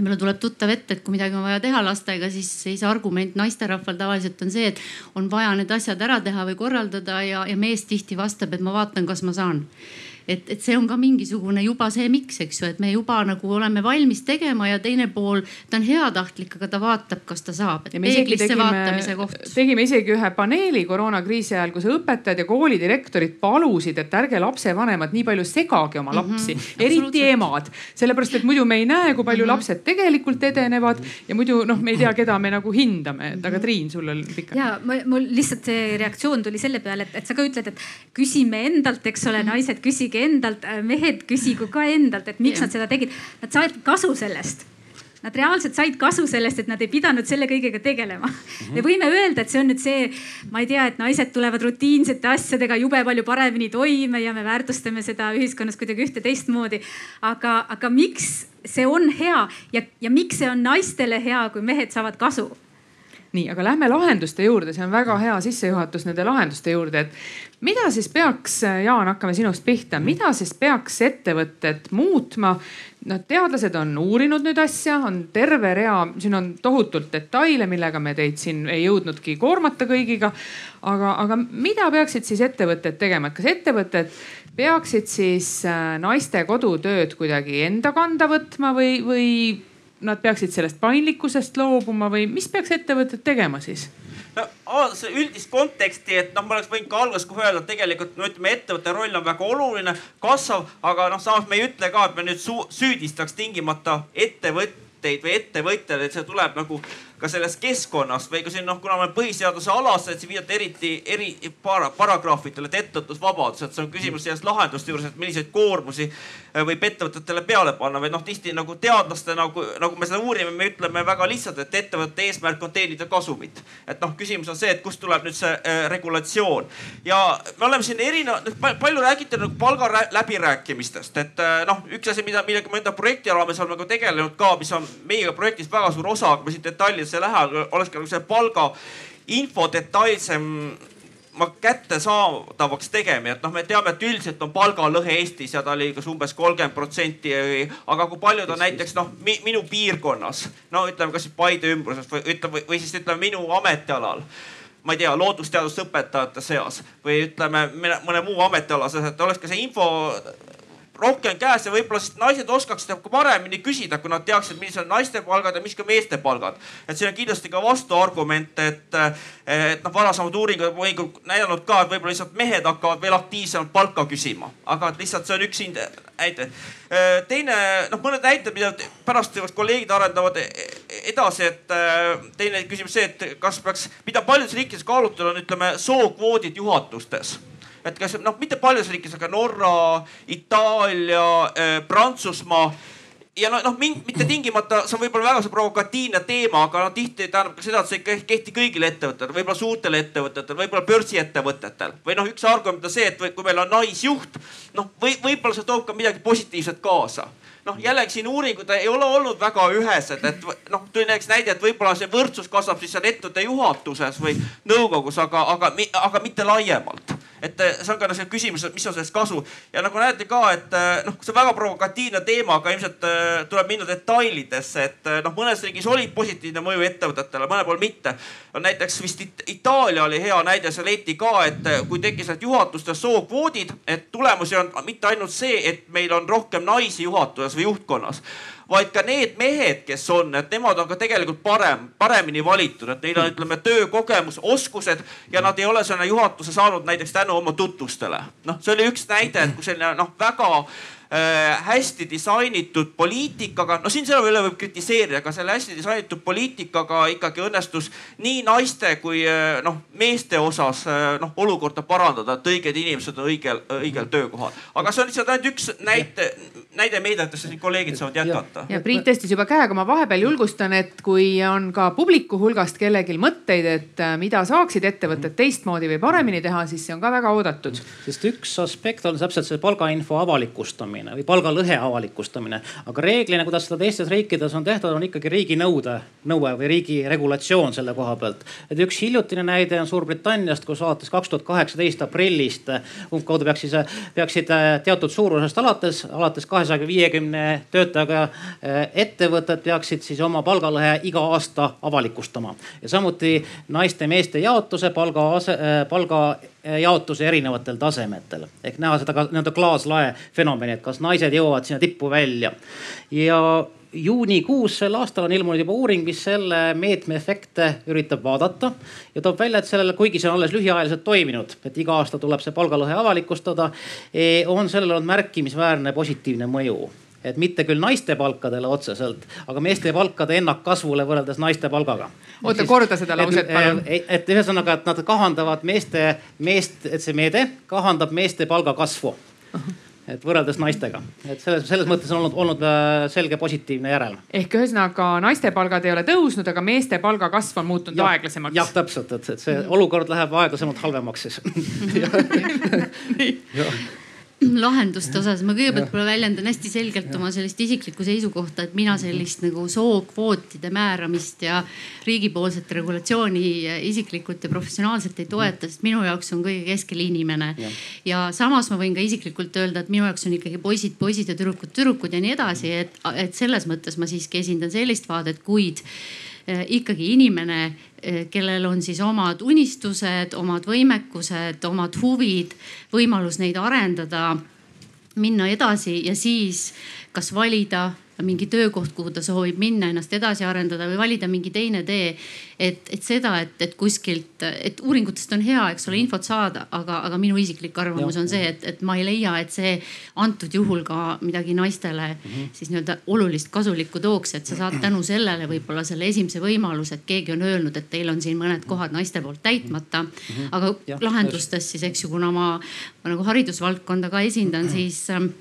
võib-olla tuleb tuttav ette, et kui midagi on vaja teha lastega, siis, siis argument naisterahval tavaliselt on see, et on vaja need asjad ära teha või korraldada ja, ja mees tihti vastab, et ma vaatan, kas ma saan et, et see on ka mingisugune juba see miks, eks ju, et me juba nagu oleme valmis tegema ja teine pool, ta on heatahtlik, aga ta vaatab, kas ta saab. tegime, vaatamise koht. tegime isegi ühe paneeli koroonakriisi ajal, kus õpetajad ja koolidirektorid palusid, et ärge lapsevanemad nii palju segage oma mhm, lapsi mm, -hmm, eriti emad. sellepärast, et muidu me ei näe, kui palju mm -hmm. lapsed tegelikult edenevad ja muidu noh, me ei tea, keda me nagu hindame, et aga mhm. Triin, sul on pikalt. ja mul lihtsalt see reaktsioon tuli selle peale, et, et sa ka ütled, et küsime endalt, eks ole, naised küsige endalt, äh, mehed küsigu ka endalt, et miks yeah. nad seda tegid. Nad said kasu sellest Nad reaalselt said kasu sellest, et nad ei pidanud selle kõigega tegelema mm. -hmm. me võime öelda, et see on nüüd see, ma ei tea, et naised tulevad rutiinsete asjadega jube palju paremini toime ja me väärtustame seda ühiskonnas kuidagi ühte teistmoodi. aga, aga miks see on hea ja, ja miks see on naistele hea, kui mehed saavad kasu? Nii, aga lähme lahenduste juurde, see on väga hea sissejuhatus nende lahenduste juurde, et mida siis peaks, Jaan, hakkame sinust pihta, mida siis peaks ettevõtted muutma? noh, teadlased on uurinud nüüd asja, on terve rea, siin on tohutult detaile, millega me teid siin ei jõudnudki koormata kõigiga. aga, aga mida peaksid siis ettevõtted tegema, et kas ettevõtted peaksid siis äh, naiste kodutööd kuidagi enda kanda võtma või, või nad peaksid sellest paindlikkusest loobuma või mis peaks ettevõtted tegema siis? no vaadates üldist konteksti, et noh, ma oleks võinud ka alguses kohe öelda, et tegelikult no ütleme, ettevõtte roll on väga oluline, kasvav, aga noh, samas me ei ütle ka, et me nüüd süüdistaks tingimata ettevõtteid või ettevõtjaid, et see tuleb nagu ka sellest keskkonnast või ka siin noh, kuna me põhiseaduse alased, siis viidati eriti eri para, paragrahvidele, et ettevõtlusvabadus, et see on küsimus sellest lahenduste juures, et milliseid koormusi äh, võib ettevõtetele peale panna või noh, tihti nagu teadlaste nagu, nagu me seda uurime, me ütleme väga lihtsalt, et ettevõtte eesmärk on teenida kasumit. et noh, küsimus on see, et kust tuleb nüüd see äh, regulatsioon ja me oleme siin erinevad, palju räägiti nagu palga läbirääkimistest, et äh, noh, üks asi, mida, millega me enda projekti raames oleme ka tegelenud ka, mis on meiega projektis väga suur osa, aga ma siin detailides see lähe, oleks ka see palga info detailsem kättesaadavaks tegema, et noh, me teame, et üldiselt on palgalõhe Eestis ja ta oli kas umbes kolmkümmend protsenti. aga kui palju ta näiteks noh mi, minu piirkonnas, no ütleme, kas Paide ümbruses või ütleme või siis ütleme minu ametialal ma ei tea, loodusteaduste õpetajate seas või ütleme mõne muu ametialases, et oleks ka see info rohkem käes ja võib-olla siis naised oskaksid ka paremini küsida, kui nad teaksid, millised on naiste palgad ja mis ka meeste palgad. et siin on kindlasti ka vastuargument, et, et noh, varasemad uuringud on näidanud ka, et võib-olla lihtsalt mehed hakkavad veel aktiivsemalt palka küsima, aga et lihtsalt see on üks näide. teine noh, mõned näited, mida pärast kolleegid arendavad edasi, et teine küsimus see, et kas peaks, mida paljudes riikides kaalutud on, ütleme sookvoodid juhatustes et kas noh, mitte paljudes riikides, aga Norra, Itaalia, äh, Prantsusmaa. Ja noh, noh mitte tingimata, see on võib-olla väga see provokatiivne teema, aga noh tihti tähendab ka seda, et see ei kehti kõigile ettevõtetele, võib-olla suurtele ettevõtetele, võib-olla börsiettevõtetel või noh, üks argument on see, et kui meil on naisjuht, noh või võib-olla see toob ka midagi positiivset kaasa. Noh, jällegi siin uuringud ei ole olnud väga ühesed, et noh, tuli näiteks näide, et võib-olla see võrdsus kasvab siis seal ettevõtte juhatuses või nõukogus, aga, aga, aga mitte laiemalt et eh, see on ka see küsimus, et mis on sellest kasu ja nagu näete ka, et eh, noh, see on väga provokatiivne teema, aga ilmselt eh, tuleb minna detailidesse, et noh, mõnes riigis oli positiivne mõju ettevõtetele, mõnel pool mitte. näiteks vist Itaalia oli hea näide, seal leiti ka, et kui tekkisid juhatustes sookvoodid, et tulemusi on mitte ainult see, et meil on rohkem naisi juhatuses või juhtkonnas vaid ka need mehed, kes on, et nemad on ka tegelikult parem, paremini valitud, et neil on, ütleme, töökogemus, oskused ja nad ei ole sinna juhatuse saanud näiteks tänu oma tutvustele. noh, see oli üks näide, et kui selline noh, väga hästi disainitud poliitikaga, no siin selle üle võib kritiseerida, aga selle hästi disainitud poliitikaga ikkagi õnnestus nii naiste kui äh, noh meeste osas äh, noh olukorda parandada, et õiged inimesed on õigel, õigel töökohal. aga see on lihtsalt ainult üks näite, näide meediatest, siin kolleegid saavad jätkata. ja Priit tõstis juba käega, ma vahepeal julgustan, et kui on ka publiku hulgast kellelgi mõtteid, et äh, mida saaksid ettevõtted teistmoodi või paremini teha, siis see on ka väga oodatud. sest üks aspekt on täpselt see palgainfo avalikustamine või palgalõhe avalikustamine. aga reeglina, kuidas seda teistes riikides on tehtud, on ikkagi riigi nõude, nõue või riigi regulatsioon selle koha pealt. et üks hiljutine näide on Suurbritanniast, kus alates kaks tuhat kaheksateist aprillist umbkaudu peaks siis, peaksid äh, teatud suurusest alates, alates kahesaja viiekümne töötajaga äh, ettevõtted peaksid siis oma palgalõhe iga aasta avalikustama ja samuti naiste-meeste jaotuse palga, äh, palga jaotuse erinevatel tasemetel ehk näha seda nii-öelda klaaslae fenomeni, et kas naised jõuavad sinna tippu välja. ja juunikuus sel aastal on ilmunud juba uuring, mis selle meetme efekte üritab vaadata ja toob välja, et sellele, kuigi see on alles lühiajaliselt toiminud, et iga aasta tuleb see palgalõhe avalikustada, eh, on sellel olnud märkimisväärne positiivne mõju et mitte küll naiste palkadele otseselt, aga meeste palkade ennakkasvule võrreldes naiste palgaga. oota, korda seda lauset palun. et, et ühesõnaga, et nad kahandavad meeste, meest, et see meede kahandab meeste palgakasvu et võrreldes naistega, et selles, selles mõttes on olnud, olnud äh, selge positiivne järelm. ehk ühesõnaga naiste palgad ei ole tõusnud, aga meeste palgakasv on muutunud ja, aeglasemaks. jah, täpselt, et, et see olukord läheb aeglasemalt halvemaks siis lahenduste osas. Ma kõigepealt võib-olla väljendan hästi selgelt oma sellist isiklikku seisukohta, et mina sellist nagu sookvootide määramist ja riigipoolset regulatsiooni isiklikult ja professionaalselt ei toeta, sest minu jaoks on kõige keskel inimene. ja samas ma võin ka isiklikult öelda, et minu jaoks on ikkagi poisid, poisid ja tüdrukud, tüdrukud ja nii edasi, et, et selles mõttes ma siiski esindan sellist vaadet, kuid ikkagi inimene Eh, kellel on siis omad unistused, omad võimekused, omad huvid, võimalus neid arendada, minna edasi ja siis kas valida mingi töökoht, kuhu ta soovib minna, ennast edasi arendada või valida mingi teine tee. et, et seda, et, et kuskilt, et uuringutest on hea, eks ole, infot saada, aga, aga minu isiklik arvamus ja, on see, et, et ma ei leia, et see antud juhul ka midagi naistele mm -hmm. siis nii-öelda olulist kasulikku tooks, et sa saad tänu sellele võib-olla selle esimese võimaluse, et keegi on öelnud, et teil on siin mõned kohad naiste poolt täitmata mm. -hmm. aga ja, lahendustes siis, eks ju, kuna ma, ma nagu haridusvaldkonda ka esindan, siis ähm,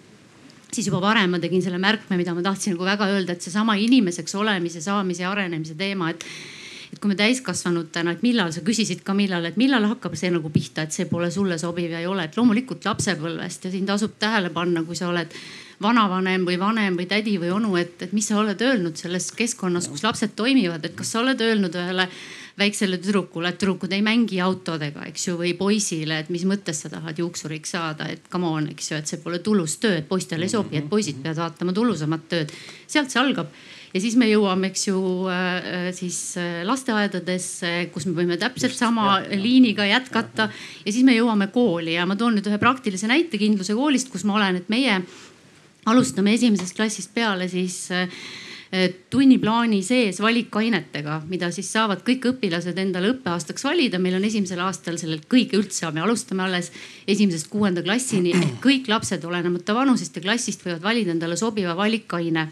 siis juba varem ma tegin selle märkme, mida ma tahtsin nagu väga öelda, et seesama inimeseks olemise, saamise ja arenemise teema, et et kui me täiskasvanutena, et millal sa küsisid ka millal, et millal hakkab see nagu pihta, et see pole sulle sobiv ja ei ole, et loomulikult lapsepõlvest ja siin tasub tähele panna, kui sa oled vanavanem või vanem või tädi või onu, et, et mis sa oled öelnud selles keskkonnas, kus lapsed toimivad, et kas sa oled öelnud ühele väiksele tüdrukule, et tüdrukud ei mängi autodega, eks ju, või poisile, et mis mõttes sa tahad juuksuriks saada, et come on, eks ju, et see pole tulus töö, et poistele ei sobi, et poisid peavad vaatama tulusamat tööd. sealt see algab. Ja siis me jõuame, eks ju äh, siis äh, lasteaedadesse, kus me võime täpselt sama liiniga jätkata. Ja siis me jõuame kooli. Ja ma toon nüüd ühe praktilise näite Kindluse koolist, kus ma olen, et meie alustame esimesest klassist peale siis äh, tunniplaani sees valikainetega, mida siis saavad kõik õpilased endale õppeaastaks valida. meil on esimesel aastal sellel kõige üldse, me alustame alles esimesest kuuenda klassini kõik lapsed, olenemata vanusest ja klassist, võivad valida endale sobiva valikaine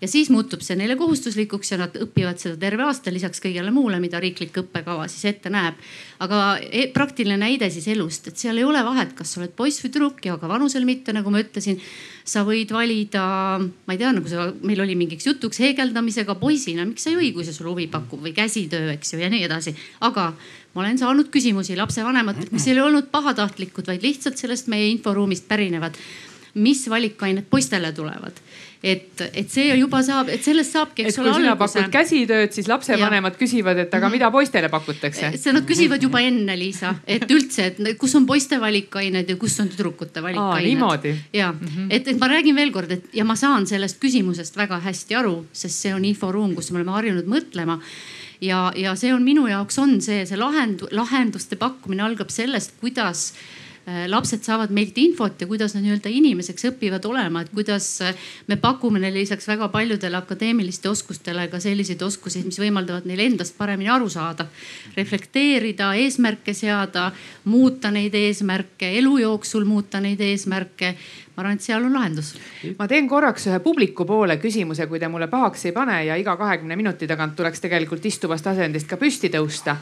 ja siis muutub see neile kohustuslikuks ja nad õpivad seda terve aasta lisaks kõigele muule, mida riiklik õppekava siis ette näeb. aga e praktiline näide siis elust, et seal ei ole vahet, kas sa oled poiss või tüdruk ja ka vanusel mitte, nagu ma ütlesin. sa võid valida, ma ei tea, nagu sa, meil oli mingiks jutuks heegeldamisega poisina, miks sa ei või, kui see sulle huvi pakub või käsitöö, eks ju ja nii edasi. aga ma olen saanud küsimusi lapsevanematelt, mis ei ole olnud pahatahtlikud, vaid lihtsalt sellest meie inforuumist pärinevad mis valikained poistele tulevad et, et see juba saab, et sellest saabki, eks ole. kui sina pakud käsitööd, siis lapsevanemad küsivad, et aga mida poistele pakutakse? see nad küsivad juba enne, Liisa, et üldse, et kus on poiste valikained ja kus on tüdrukute valikained. ja mm, -hmm. et, et ma räägin veel kord, et ja ma saan sellest küsimusest väga hästi aru, sest see on inforuum, kus me oleme harjunud mõtlema ja, ja see on minu jaoks on see, see lahend, lahenduste pakkumine algab sellest, kuidas Äh, lapsed saavad meilt infot ja kuidas nad nii-öelda inimeseks õpivad olema, et kuidas äh, me pakume neile lisaks väga paljudele akadeemiliste oskustele ka selliseid oskusi, mis võimaldavad neil endast paremini aru saada. reflekteerida, eesmärke seada, muuta neid eesmärke, elu jooksul muuta neid eesmärke, ma arvan, et seal on lahendus. ma teen korraks ühe publiku poole küsimuse, kui te mulle pahaks ei pane ja iga kahekümne minuti tagant tuleks tegelikult istuvast asendist ka püsti tõusta.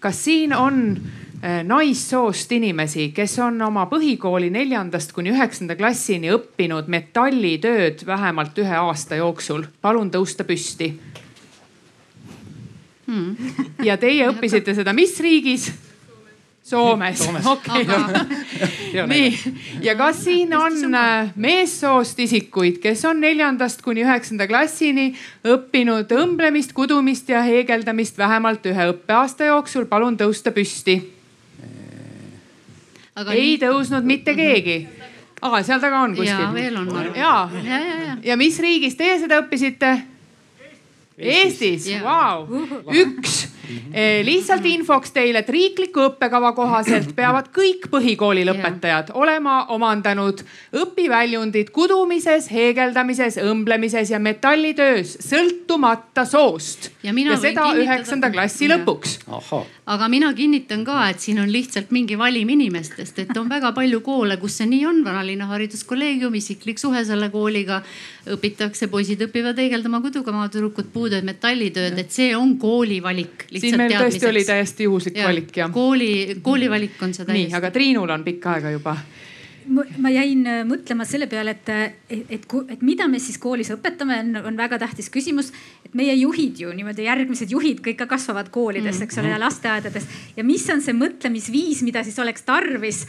kas siin on äh, naissoost inimesi, kes on oma põhikooli neljandast kuni üheksanda klassini õppinud metallitööd vähemalt ühe aasta jooksul? palun tõusta püsti hmm.. ja teie õppisite seda mis riigis? Soomes, okei. nii, ja kas siin on äh, meessoost isikuid, kes on neljandast kuni üheksanda klassini õppinud õmblemist, kudumist ja heegeldamist vähemalt ühe õppeaasta jooksul, palun tõusta püsti. ei tõusnud mitte mhm. keegi aga seal taga on kuskil. ja veel on. ja, ja, ja, ja. ja mis riigis teie seda õppisite? Eestis, vau, üks lihtsalt infoks teile, et riikliku õppekava kohaselt peavad kõik põhikooli lõpetajad olema omandanud õpiväljundid kudumises, heegeldamises, õmblemises ja metallitöös, sõltumata soost. ja, ja seda üheksanda klassi ja. lõpuks. aga mina kinnitan ka, et siin on lihtsalt mingi valim inimestest, et on väga palju koole, kus see nii on. vanalinna hariduskolleegium, isiklik suhe selle kooliga õpitakse, poisid õpivad heegeldama kuduga, tüdrukud puutööd, metallitööd, et see on kooli valik siin meil teadmiseks. tõesti oli täiesti juhuslik ja, valik jah. kooli, koolivalik on see täiesti. nii, aga Triinul on pikka aega juba ma jäin äh, mõtlema selle peale, et, et, et, et mida me siis koolis õpetame, on, on väga tähtis küsimus. et meie juhid ju niimoodi, järgmised juhid kõik ka kasvavad koolides, eks ole, ja mhm. lasteaedades. ja mis on see mõtlemisviis, mida siis oleks tarvis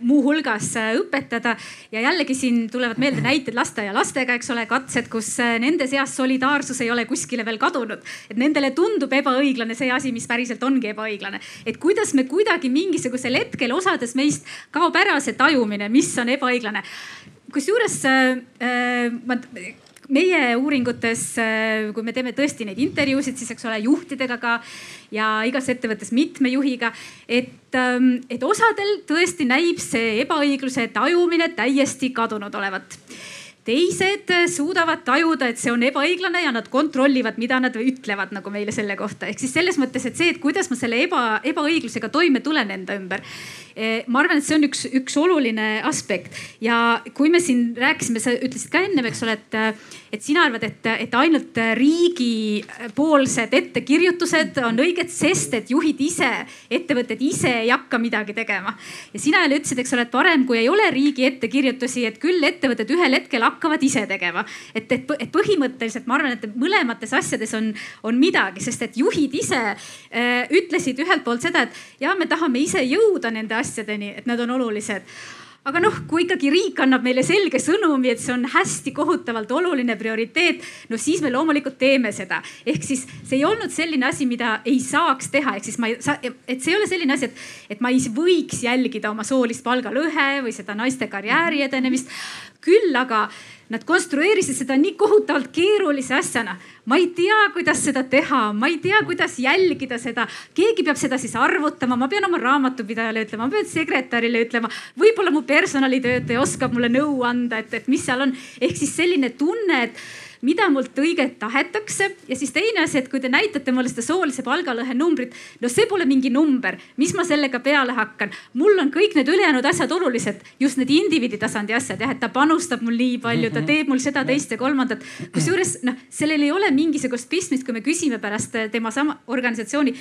muuhulgas eh, õpetada. ja jällegi siin tulevad meelde näited lasteaialastega, eks ole, katsed, kus eh, nende seas solidaarsus ei ole kuskile veel kadunud. et nendele tundub ebaõiglane see asi, mis päriselt ongi ebaõiglane. et kuidas me kuidagi mingisugusel hetkel osades meist kaob ära see tajumine, mis on ebaõiglane kusjuures äh, ma meie uuringutes, äh, kui me teeme tõesti neid intervjuusid, siis eks ole juhtidega ka ja igas ettevõttes mitme juhiga, et, ähm, et osadel tõesti näib see ebaõigluse tajumine täiesti kadunud olevat teised suudavad tajuda, et see on ebaõiglane ja nad kontrollivad, mida nad ütlevad nagu meile selle kohta. ehk siis selles mõttes, et see, et kuidas ma selle eba, ebaõiglusega toime tulen enda ümber Eh, ma arvan, et see on üks, üks oluline aspekt ja kui me siin rääkisime, sa ütlesid ka ennem, eks ole, et, et sina arvad, et, et ainult riigipoolsed ettekirjutused on õiged, sest et juhid ise, ettevõtted ise ei hakka midagi tegema. ja sina jälle ütlesid, eks ole, et parem, kui ei ole riigi ettekirjutusi, et küll ettevõtted ühel hetkel hakkavad ise tegema. et, et, et põhimõtteliselt ma arvan, et mõlemates asjades on, on midagi, sest et juhid ise äh, ütlesid ühelt poolt seda, et ja me tahame ise jõuda nende asjadeni, et nad on olulised aga noh, kui ikkagi riik annab meile selge sõnumi, et see on hästi kohutavalt oluline prioriteet, no siis me loomulikult teeme seda. ehk siis see ei olnud selline asi, mida ei saaks teha, ehk siis ma ei saa, et see ei ole selline asi, et, et ma ei võiks jälgida oma soolist palgalõhe või seda naiste karjääri edenemist. Küll aga Nad konstrueerisid seda nii kohutavalt keerulise asjana. ma ei tea, kuidas seda teha, ma ei tea, kuidas jälgida seda. keegi peab seda siis arvutama, ma pean oma raamatupidajale ütlema, ma pean sekretärile ütlema. võib-olla mu personalitöötaja oskab mulle nõu anda, et, et mis seal on. ehk siis selline tunne, et mida mult õiget tahetakse. ja siis teine asi, et kui te näitate mulle seda soolise palgalõhe numbrit, no see pole mingi number, mis ma sellega peale hakkan. mul on kõik need ülejäänud asjad olulised, just need indiviidi tasandi asjad jah, et ta panustab mul nii palju, ta mhm. teeb mul seda, teist ja kolmandat. kusjuures noh, sellel ei ole mingisugust pistmist, kui me küsime pärast tema sama organisatsiooni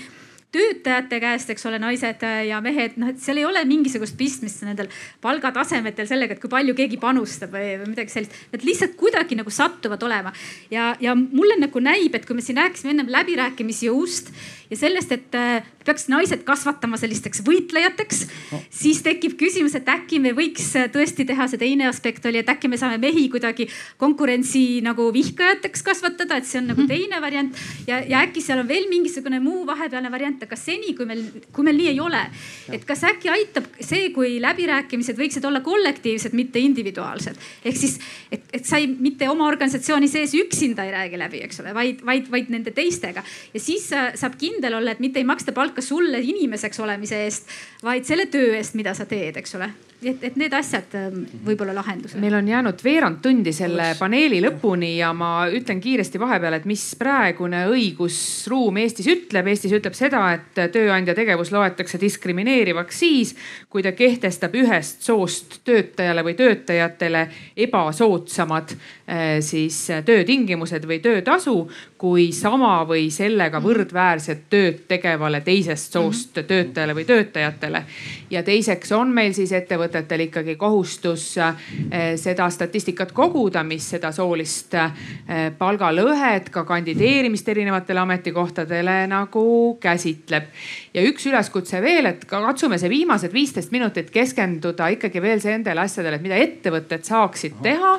töötajate käest, eks ole, naised ja mehed, noh, et seal ei ole mingisugust pistmist nendel palgatasemetel sellega, et kui palju keegi panustab või, või midagi sellist. Nad lihtsalt kuidagi nagu sattuvad olema ja, ja mulle nagu näib, et kui me siin rääkisime ennem läbirääkimisjõust ja sellest, et äh, peaks naised kasvatama sellisteks võitlejateks no., siis tekib küsimus, et äkki me võiks äh, tõesti teha, see teine aspekt oli, et äkki me saame mehi kuidagi konkurentsi nagu vihkajateks kasvatada, et see on nagu mhm. teine variant. ja, ja äkki seal on veel mingisugune muu vahepealne variant, aga seni, kui meil, kui meil nii ei ole, et kas äkki aitab see, kui läbirääkimised võiksid olla kollektiivsed, mitte individuaalsed. ehk siis, et, et sa ei, mitte oma organisatsiooni sees üksinda ei räägi läbi, eks ole, vaid, vaid, vaid nende teistega ja siis saab kindlasti kindel olla, et mitte ei maksta palka sulle inimeseks olemise eest, vaid selle töö eest, mida sa teed, eks ole et, et need asjad ähm, võib-olla lahendused. meil on jäänud veerand tundi selle paneeli lõpuni ja ma ütlen kiiresti vahepeal, et mis praegune õigusruum Eestis ütleb. Eestis ütleb seda, et tööandja tegevus loetakse diskrimineerivaks siis, kui ta kehtestab ühest soost töötajale või töötajatele ebasoodsamad eh, siis töötingimused või töötasu kui sama või sellega võrdväärset tööd tegevale teisest soost töötajale või töötajatele. ja teiseks on meil siis ettevõtetel ikkagi kohustus eh, seda statistikat koguda, mis seda soolist eh, palgalõhet, ka kandideerimist erinevatele ametikohtadele nagu käsitleb. ja üks üleskutse veel, et katsume see viimased viisteist minutit keskenduda ikkagi veel nendele asjadele, et mida ettevõtted saaksid teha.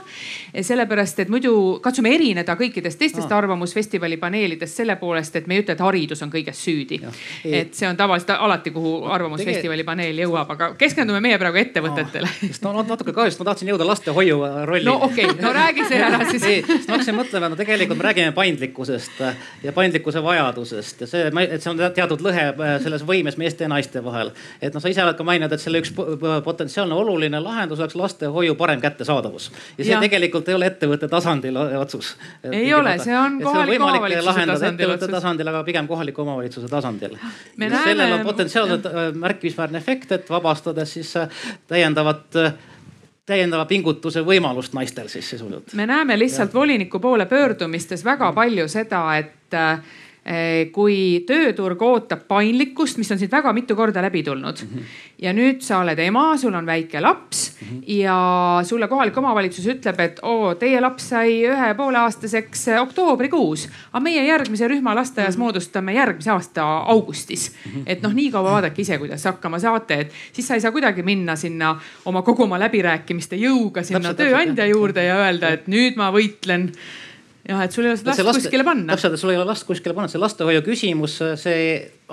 sellepärast, et muidu katsume erineda kõikidest teistest arvamusfestivalidest festivali paneelidest selle poolest, et me ei ütle, et haridus on kõiges süüdi. et see on tavaliselt alati, kuhu Arvamusfestivali paneel jõuab, aga keskendume meie praegu ettevõtetele no,. sest no natuke kahjuks ma tahtsin jõuda lastehoiu rolli. no okei okay,, no räägi see ära siis. sest ma hakkasin mõtlema, no tegelikult me räägime paindlikkusest ja paindlikkuse vajadusest ja see, et see on teatud lõhe äh, selles võimes meeste ja naiste vahel. et noh, sa ise oled ka maininud, et selle üks potentsiaalne oluline lahendus oleks lastehoiu parem kättesaadavus. ja see ja. tegelikult ei ole ettevõtte tasandil otsus. ei ole, see on kohalik võimalik lahendada ettevõtte tasandil, aga pigem kohaliku omavalitsuse tasandil. sellel on potentsiaalselt äh, märkimisväärne efekt, et vabastades siis äh, täiendavat äh, täiendava pingutuse võimalust naistel siis sisuliselt. me näeme lihtsalt ja. voliniku poole pöördumistes väga palju seda, et kui tööturg ootab paindlikkust, mis on siit väga mitu korda läbi tulnud mm. -hmm. ja nüüd sa oled ema, sul on väike laps mm -hmm. ja sulle kohalik omavalitsus ütleb, et oo, teie laps sai ühe pooleaastaseks oktoobrikuus, aga meie järgmise rühma lasteaias mm -hmm. moodustame järgmise aasta augustis mm. -hmm. et noh, nii kaua vaadake ise, kuidas hakkama saate, et siis sa ei saa kuidagi minna sinna oma kogu oma läbirääkimiste jõuga sinna täpselt, tööandja juurde ja öelda, et nüüd ma võitlen jah, et sul ei ole seda last laste, kuskile panna. täpselt, et sul ei ole last kuskile panna, see lastehoiu küsimus, see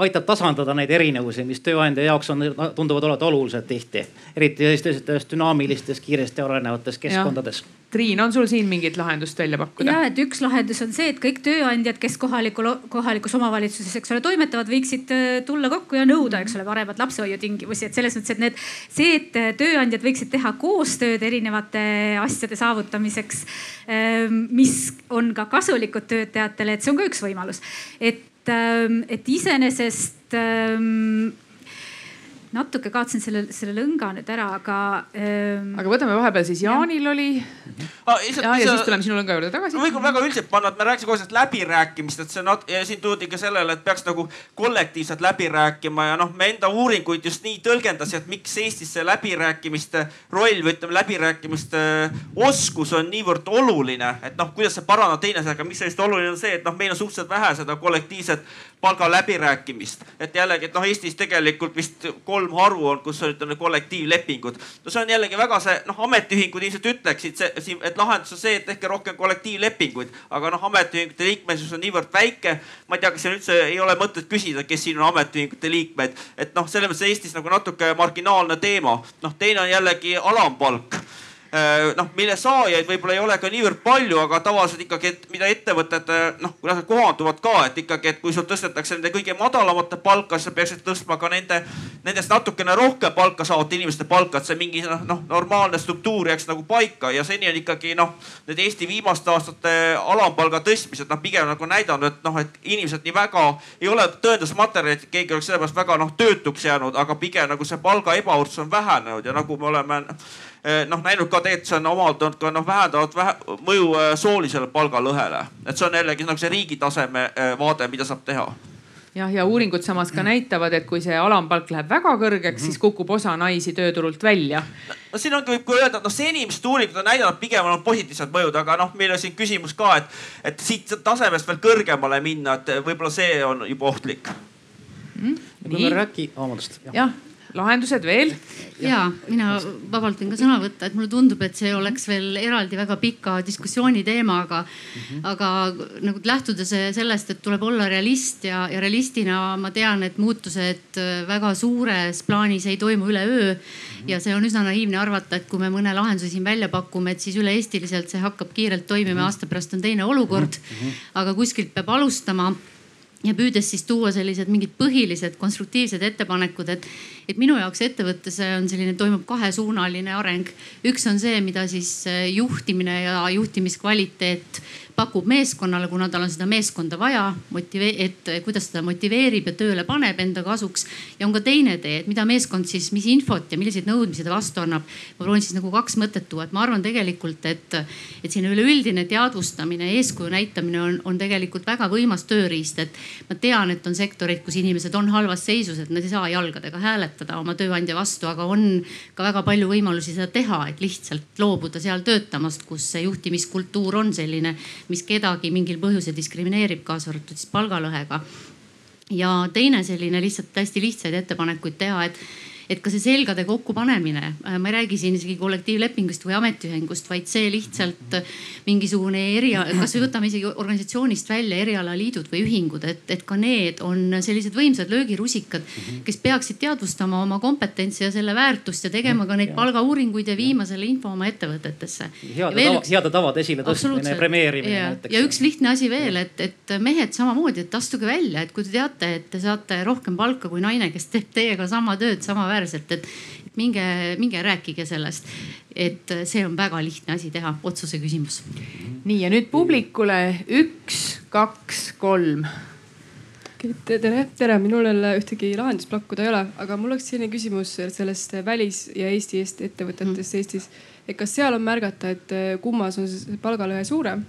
aitab tasandada neid erinevusi, mis tööandja jaoks on, tunduvad olevat olulised tihti. eriti sellistes dünaamilistes, kiiresti arenevates keskkondades. Triin, on sul siin mingit lahendust välja pakkuda? ja, et üks lahendus on see, et kõik tööandjad, kes kohalikul, kohalikus omavalitsuses, eks ole, toimetavad, võiksid äh, tulla kokku ja nõuda, eks ole, paremat lapsehoiutingimusi, et selles mõttes, et need, see, et äh, tööandjad võiksid teha koostööd erinevate asjade saavutamiseks, ähm, mis on ka kasulikud töötajatele, et see on ka üks võimalus. et Ähm, et iseenesest ähm, natuke kaotasin selle, selle lõnga nüüd ära, aga ähm.... aga võtame vahepeal siis Jaanil ja. oli ah,. ja, ja siis tuleme sinu lõnga juurde tagasi. ma võin väga üldiselt panna, et me rääkisime kogu aeg läbirääkimist, et see on ja siin tuldi ka sellele, et peaks nagu kollektiivselt läbi rääkima ja noh, me enda uuringuid just nii tõlgendasime, et miks Eestis see läbirääkimiste roll või ütleme, läbirääkimiste oskus on niivõrd oluline, et noh, kuidas see parandab teineteisega, mis sellest oluline on see, et noh, meil on suhteliselt vähe seda kollektiivset palgaläbirääkimist. et jällegi, et noh, Eestis tegelikult vist kolm haru on, kus on ütleme kollektiivlepingud. no see on jällegi väga see noh, ametiühingud ilmselt ütleksid see, et lahendus on see, et tehke rohkem kollektiivlepinguid. aga noh, ametiühingute liikmesus on niivõrd väike. ma ei tea, kas siin üldse ei ole mõtet küsida, kes siin on ametiühingute liikmed. et noh, selles mõttes Eestis nagu natuke marginaalne teema. noh, teine on jällegi alampalk noh, mille saajaid võib-olla ei ole ka niivõrd palju, aga tavaliselt ikkagi, et mida ettevõtted äh, noh, kuidas nad kohanduvad ka, et ikkagi, et kui sul tõstetakse nende kõige madalamate palka, siis sa peaksid tõstma ka nende, nendest natukene rohkem palka saavate inimeste palka, et see mingi noh, noh normaalne struktuur jääks nagu paika. Ja seni on ikkagi noh, need Eesti viimaste aastate alampalga tõstmised noh, pigem nagu näidanud, et noh, et inimesed nii väga ei ole tõendusmaterjali, et keegi oleks sellepärast väga noh töötuks jäänud, aga pigem nagu see palga ebavõrdsus on vähenenud. Ja nagu me oleme noh näinud ka tegelikult see on omaldanud ka noh vähendavat vähe, mõju eh, soolisele palgalõhele. et see on jällegi nagu see riigi taseme eh, vaade, mida saab teha jah, ja uuringud samas ka näitavad, et kui see alampalk läheb väga kõrgeks siis kukub osa naisi tööturult välja. no siin ongi, võib ka öelda, et noh, senimesed uuringud on näidanud pigem on positiivsed mõjud, aga noh, meil on siin küsimus ka, et, et siit tasemest veel kõrgemale minna, et võib-olla see on juba ohtlik mm,. kui me räägi-, vabandust. jah lahendused veel? ja mina vabalt võin ka sõna võtta, et mulle tundub, et see oleks veel eraldi väga pika diskussiooni teema, aga mm, -hmm. aga nagu lähtudes sellest, et tuleb olla realist ja, ja realistina ma tean, et muutused väga suures plaanis ei toimu üleöö mm. -hmm. ja see on üsna naiivne arvata, et kui me mõne lahenduse siin välja pakume, et siis üle-eestiliselt see hakkab kiirelt toimima mm, -hmm. aasta pärast on teine olukord mm. -hmm. aga kuskilt peab alustama ja püüdes siis tuua sellised mingid põhilised konstruktiivsed ettepanekud, et, et minu jaoks ettevõttes on selline, toimub kahesuunaline areng. üks on see, mida siis juhtimine ja juhtimiskvaliteet pakub meeskonnale, kuna tal on seda meeskonda vaja, et kuidas seda motiveerib ja tööle paneb enda kasuks. ja on ka teine tee, et mida meeskond siis, mis infot ja milliseid nõudmisi ta vastu annab. ma proovin siis nagu kaks mõtet tuua, et ma arvan tegelikult, et, et selline üleüldine teadvustamine, eeskuju näitamine on, on tegelikult väga võimas tööriist, et ma tean, et on sektoreid, kus inimesed on halvas seisus, et nad ei saa jalgadega hääletada oma tööandja vastu, aga on ka väga palju võimalusi seda teha, et lihtsalt loobuda seal töötamast, kus see juhtimiskultuur on selline mis kedagi mingil põhjusel diskrimineerib, kaasa arvatud siis palgalõhega. ja teine selline lihtsalt hästi lihtsaid ettepanekuid teha, et et ka see selgade kokkupanemine, äh, ma ei räägi siin isegi kollektiivlepingust või ametiühingust, vaid see lihtsalt mingisugune eri, kasvõi võtame isegi organisatsioonist välja erialaliidud või ühingud, et, et ka need on sellised võimsad löögirusikad, kes peaksid teadvustama oma kompetentsi ja selle väärtust ja tegema ka neid palgauuringuid ja viima selle info oma ettevõtetesse. heade, tava, üks... heade tavade esiletõstmine ja premeerimine näiteks. ja üks lihtne asi veel, et, et mehed samamoodi, et astuge välja, et kui te teate, et te saate rohkem palka kui naine, kes teeb teiega sama tööd samaväärselt, et, et minge, minge rääkige sellest. et see on väga lihtne asi teha, otsuse küsimus. nii ja nüüd publikule üks, kaks, kolm tere, tere, minul jälle ühtegi lahendust pakkuda ei ole, aga mul oleks selline küsimus sellest välis ja Eesti eest ettevõtetest mm. Eestis. et kas seal on märgata, et kummas on palgalõhe suurem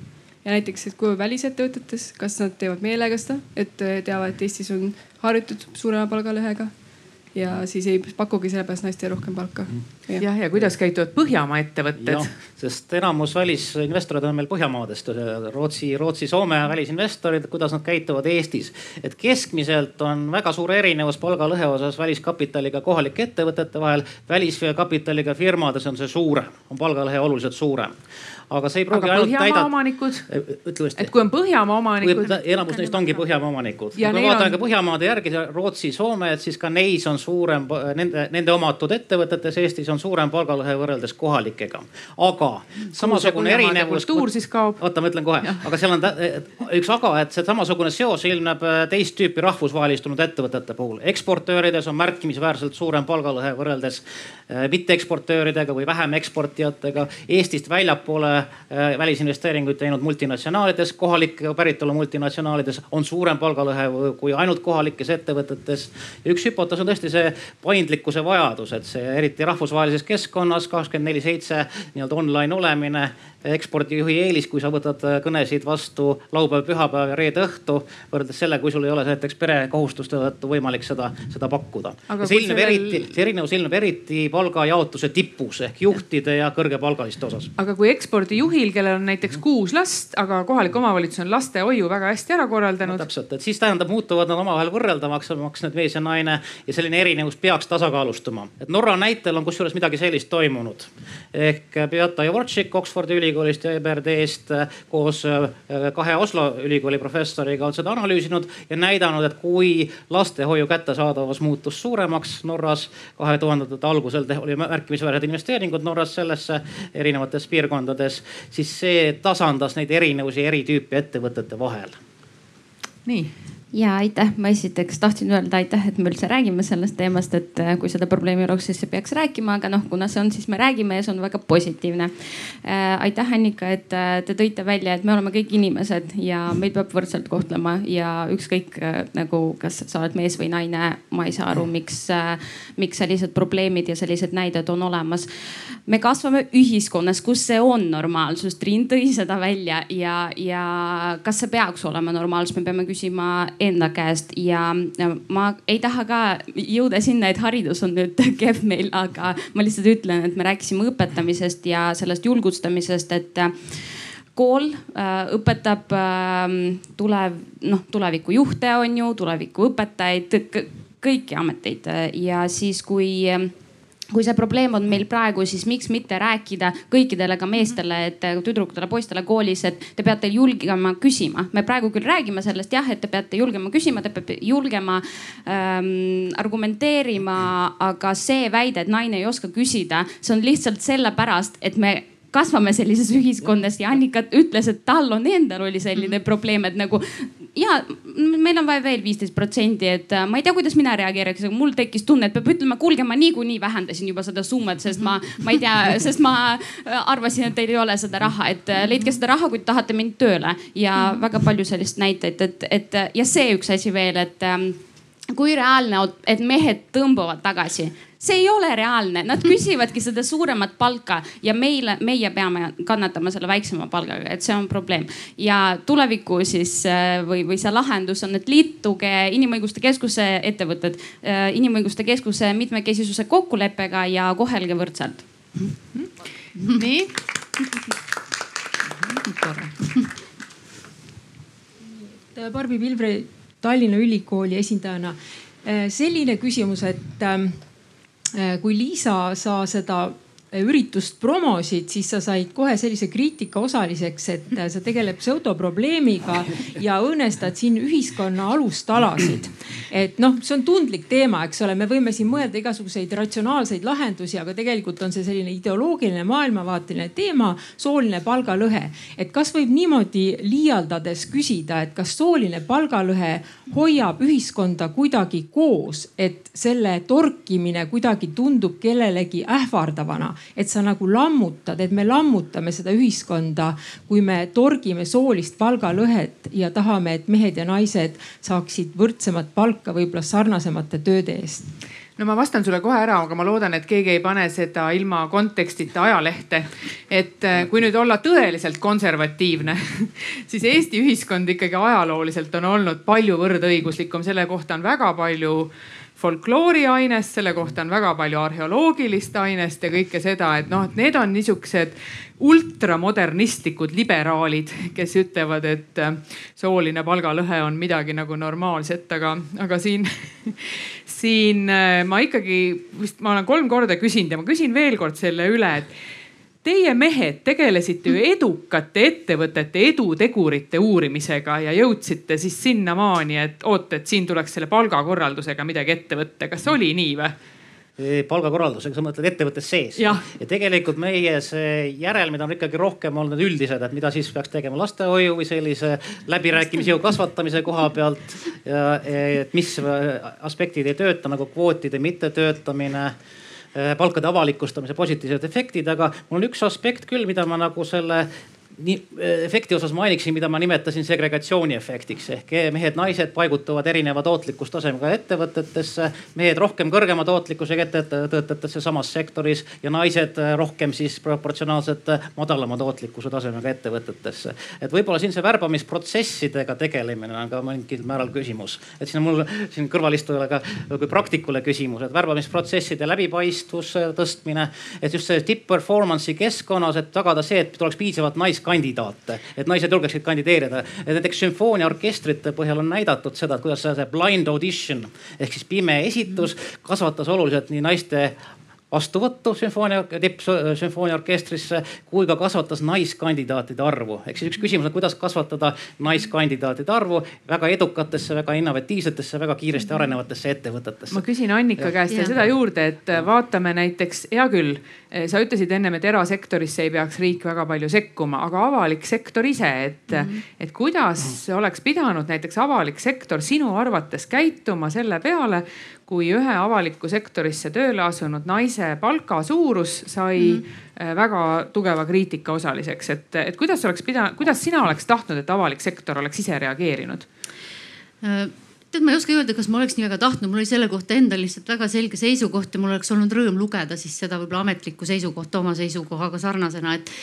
ja näiteks, et kui välisettevõtetes, kas nad teevad meelega seda, et teavad, et Eestis on harjutud suurema palgalõhega ja siis ei pakugi sellepärast naistele rohkem palka. jah, ja, ja kuidas käituvad Põhjamaa ettevõtted? sest enamus välisinvestorid on meil Põhjamaadest, Rootsi, Rootsi, Soome välisinvestorid, kuidas nad käituvad Eestis. et keskmiselt on väga suur erinevus palgalõhe osas väliskapitaliga kohalike ettevõtete vahel. väliskapitaliga firmades on see suurem, on palgalõhe oluliselt suurem aga see ei pruugi ainult näidata. omanikud? et kui on Põhjamaa omanikud. enamus neist ongi Põhjamaa omanikud. kui me vaatame on... ka Põhjamaade järgi, Rootsi, Soome, et siis ka neis on suurem, nende, nende omatud ettevõtetes Eestis on suurem palgalõhe võrreldes kohalikega. aga samasugune erinevus. kultuur siis kaob. oota, ma ütlen kohe, aga seal on üks aga, et see samasugune seos ilmneb äh, teist tüüpi rahvusvahelistunud ettevõtete puhul. eksportöörides on märkimisväärselt suurem palgalõhe võrreldes äh, mitteeksportööridega või vähem eksportijatega. Eestist väljapoole välisinvesteeringuid teinud multinatsionaalides, kohalike päritolu multinatsionaalides on suurem palgalõhe kui ainult kohalikes ettevõtetes. üks hüpotees on tõesti see paindlikkuse vajadus, et see eriti rahvusvahelises keskkonnas kakskümmend neli seitse nii-öelda online olemine ekspordijuhi eelis, kui sa võtad äh, kõnesid vastu laupäev, pühapäev ja reede õhtu. võrreldes sellega, kui sul ei ole näiteks perekohustuste tõttu võimalik seda, seda pakkuda. see ilmneb sellel... eriti, see erinevus ilmneb eriti palgajaotuse tipus ehk juhtide ja kõrgepalgaliste osas. aga kui ekspordijuhil, kellel on näiteks kuus last, aga kohalik omavalitsus on lastehoiu väga hästi ära korraldanud no,. täpselt, et siis tähendab, muutuvad nad omavahel võrreldavaks, need mees ja naine ja selline erinevus peaks tasakaalustuma. et Norra näitel on kusjuures midagi sellist toimunud ehk Beata Javortšik Oxfordi ülikoolist ülikoolist ja EBRD-st äh, koos äh, kahe Oslo ülikooli professoriga on seda analüüsinud ja näidanud, et kui lastehoiu kättesaadavus muutus suuremaks Norras kahe tuhandendate algusel oli märkimisväärsed investeeringud Norras sellesse erinevates piirkondades, siis see tasandas neid erinevusi eri tüüpi ettevõtete vahel. nii ja aitäh, ma esiteks tahtsin öelda aitäh, et me üldse räägime sellest teemast, et äh, kui seda probleemi oleks, siis peaks rääkima, aga noh, kuna see on, siis me räägime ja see on väga positiivne äh,. aitäh, Annika, et äh, te tõite välja, et me oleme kõik inimesed ja meid peab võrdselt kohtlema ja ükskõik nagu, kas sa oled mees või naine, ma ei saa aru, miks miks sellised probleemid ja sellised näited on olemas. me kasvame ühiskonnas, kus see on normaalsus, Triin tõi seda välja ja, ja kas see peaks olema normaalsus, me peame küsima enda käest ja ma ei taha ka jõuda sinna, et haridus on nüüd kehv meil, aga ma lihtsalt ütlen, et me rääkisime õpetamisest ja sellest julgustamisest, et kool äh, õpetab äh, tulev, noh tulevikujuhte on ju, tulevikuõpetajaid, kõiki ameteid ja siis, kui kui see probleem on meil praegu, siis miks mitte rääkida kõikidele ka meestele, et tüdrukutele, poistele koolis, et te peate julgema küsima. me praegu küll räägime sellest jah, et te peate julgema küsima, te peate julgema ähm, argumenteerima, aga see väide, et naine ei oska küsida, see on lihtsalt sellepärast, et me kasvame sellises ühiskonnas ja Annika ütles, et tal on endal oli selline probleem, et nagu ja meil on vaja veel viisteist protsenti, et äh, ma ei tea, kuidas mina reageeriks, aga mul tekkis tunne, et peab ütlema, kuulge, ma niikuinii vähendasin juba seda summat, sest ma, ma ei tea, sest ma arvasin, et teil ei ole seda raha, et leidke seda raha, kui te tahate mind tööle. Ja väga palju sellist näiteid, et, et ja see üks asi veel, et ähm, kui reaalne, et mehed tõmbuvad tagasi, see ei ole reaalne, nad küsivadki seda suuremat palka ja meile, meie peame kannatama selle väiksema palgaga, et see on probleem. ja tuleviku siis äh, või, või see lahendus on, et liituge Inimõiguste Keskuse ettevõtted äh, Inimõiguste Keskuse mitmekesisuse kokkuleppega ja kohelge võrdselt. nii. Barbi Pilvre Tallinna Ülikooli esindajana. Selline küsimus, et ähm, Äh, kui Liisa, sa seda üritust promosid, siis sa said kohe sellise kriitika osaliseks, et sa tegeled pseudoprobleemiga ja õõnestad siin ühiskonna alustalasid. et noh, see on tundlik teema, eks ole, me võime siin mõelda igasuguseid ratsionaalseid lahendusi, aga tegelikult on see selline ideoloogiline, maailmavaateline teema, sooline palgalõhe. et kas võib niimoodi liialdades küsida, et kas sooline palgalõhe hoiab ühiskonda kuidagi koos, et selle torkimine kuidagi tundub kellelegi ähvardavana et sa nagu lammutad, et me lammutame seda ühiskonda, kui me torgime soolist palgalõhet ja tahame, et mehed ja naised saaksid võrdsemat palka võib-olla sarnasemate tööde eest no ma vastan sulle kohe ära, aga ma loodan, et keegi ei pane seda ilma kontekstita ajalehte. et äh, kui nüüd olla tõeliselt konservatiivne, siis Eesti ühiskond ikkagi ajalooliselt on olnud palju võrdõiguslikum, selle kohta on väga palju folklooriainest, selle kohta on väga palju arheoloogilist ainest ja kõike seda, et noh, et need on niisugused ultramodernistlikud liberaalid, kes ütlevad, et äh, sooline palgalõhe on midagi nagu normaalset, aga, aga siin, siin äh, ma ikkagi vist, ma olen kolm korda küsinud ja ma küsin veel kord selle üle, et Teie mehed tegelesite ju edukate ettevõtete edutegurite uurimisega ja jõudsite siis sinnamaani, et oot, et siin tuleks selle palgakorraldusega midagi ette võtta. kas oli nii või? Palgakorraldusega, sa mõtled ettevõttes sees. ja tegelikult meie see järelmid on ikkagi rohkem olnud üldised, et mida siis peaks tegema lastehoiu või sellise läbirääkimisjõu kasvatamise koha pealt. ja et mis aspektid ei tööta nagu kvootide mittetöötamine Äh, palkade avalikustamise positiivsed efektid, aga mul on üks aspekt küll, mida ma nagu selle efekti osas mainiksin, mida ma nimetasin segregatsiooni efektiks ehk mehed-naised paigutuvad erineva tootlikkustasemega ettevõtetesse. mehed rohkem kõrgema tootlikkusega ettevõtetesse samas sektoris ja naised äh, rohkem siis proportsionaalselt madalama tootlikkuse tasemega ettevõtetesse. et võib-olla siin see värbamisprotsessidega tegelemine on ka mingil määral küsimus. et siin on mul siin kõrvalistujale ka kui praktikule küsimus, et värbamisprotsesside läbipaistvus tõstmine. et just see tipp performance'i keskkonnas, et tagada see, et tuleks piisavalt naiskandidaate kandidaate, et naised julgeksid kandideerida. et näiteks sümfooniaorkestrite põhjal on näidatud seda, et kuidas see blind audition ehk siis pime esitus kasvatas oluliselt nii naiste vastuvõttu sümfoonia, tippsümfooniaorkestrisse kui ka kasvatas naiskandidaatide arvu. ehk siis üks küsimus on, kuidas kasvatada naiskandidaatide arvu väga edukatesse, väga innovatiivsetesse, väga kiiresti arenevatesse ettevõtetesse. ma küsin Annika käest ja. seda juurde, et vaatame näiteks, hea küll, sa ütlesid ennem, et erasektorisse ei peaks riik väga palju sekkuma, aga avalik sektor ise, et mm, -hmm. et kuidas oleks pidanud näiteks avalik sektor sinu arvates käituma selle peale, kui ühe avalikku sektorisse tööle asunud naise palga suurus sai mm -hmm. väga tugeva kriitika osaliseks, et, et kuidas oleks pidanud, kuidas sina oleks tahtnud, et avalik sektor oleks ise reageerinud? Tead, ma ei oska öelda, kas ma oleks nii väga tahtnud, mul oli selle kohta endal lihtsalt väga selge seisukoht ja mul oleks olnud rõõm lugeda siis seda võib-olla ametlikku seisukohta oma seisukohaga sarnasena, et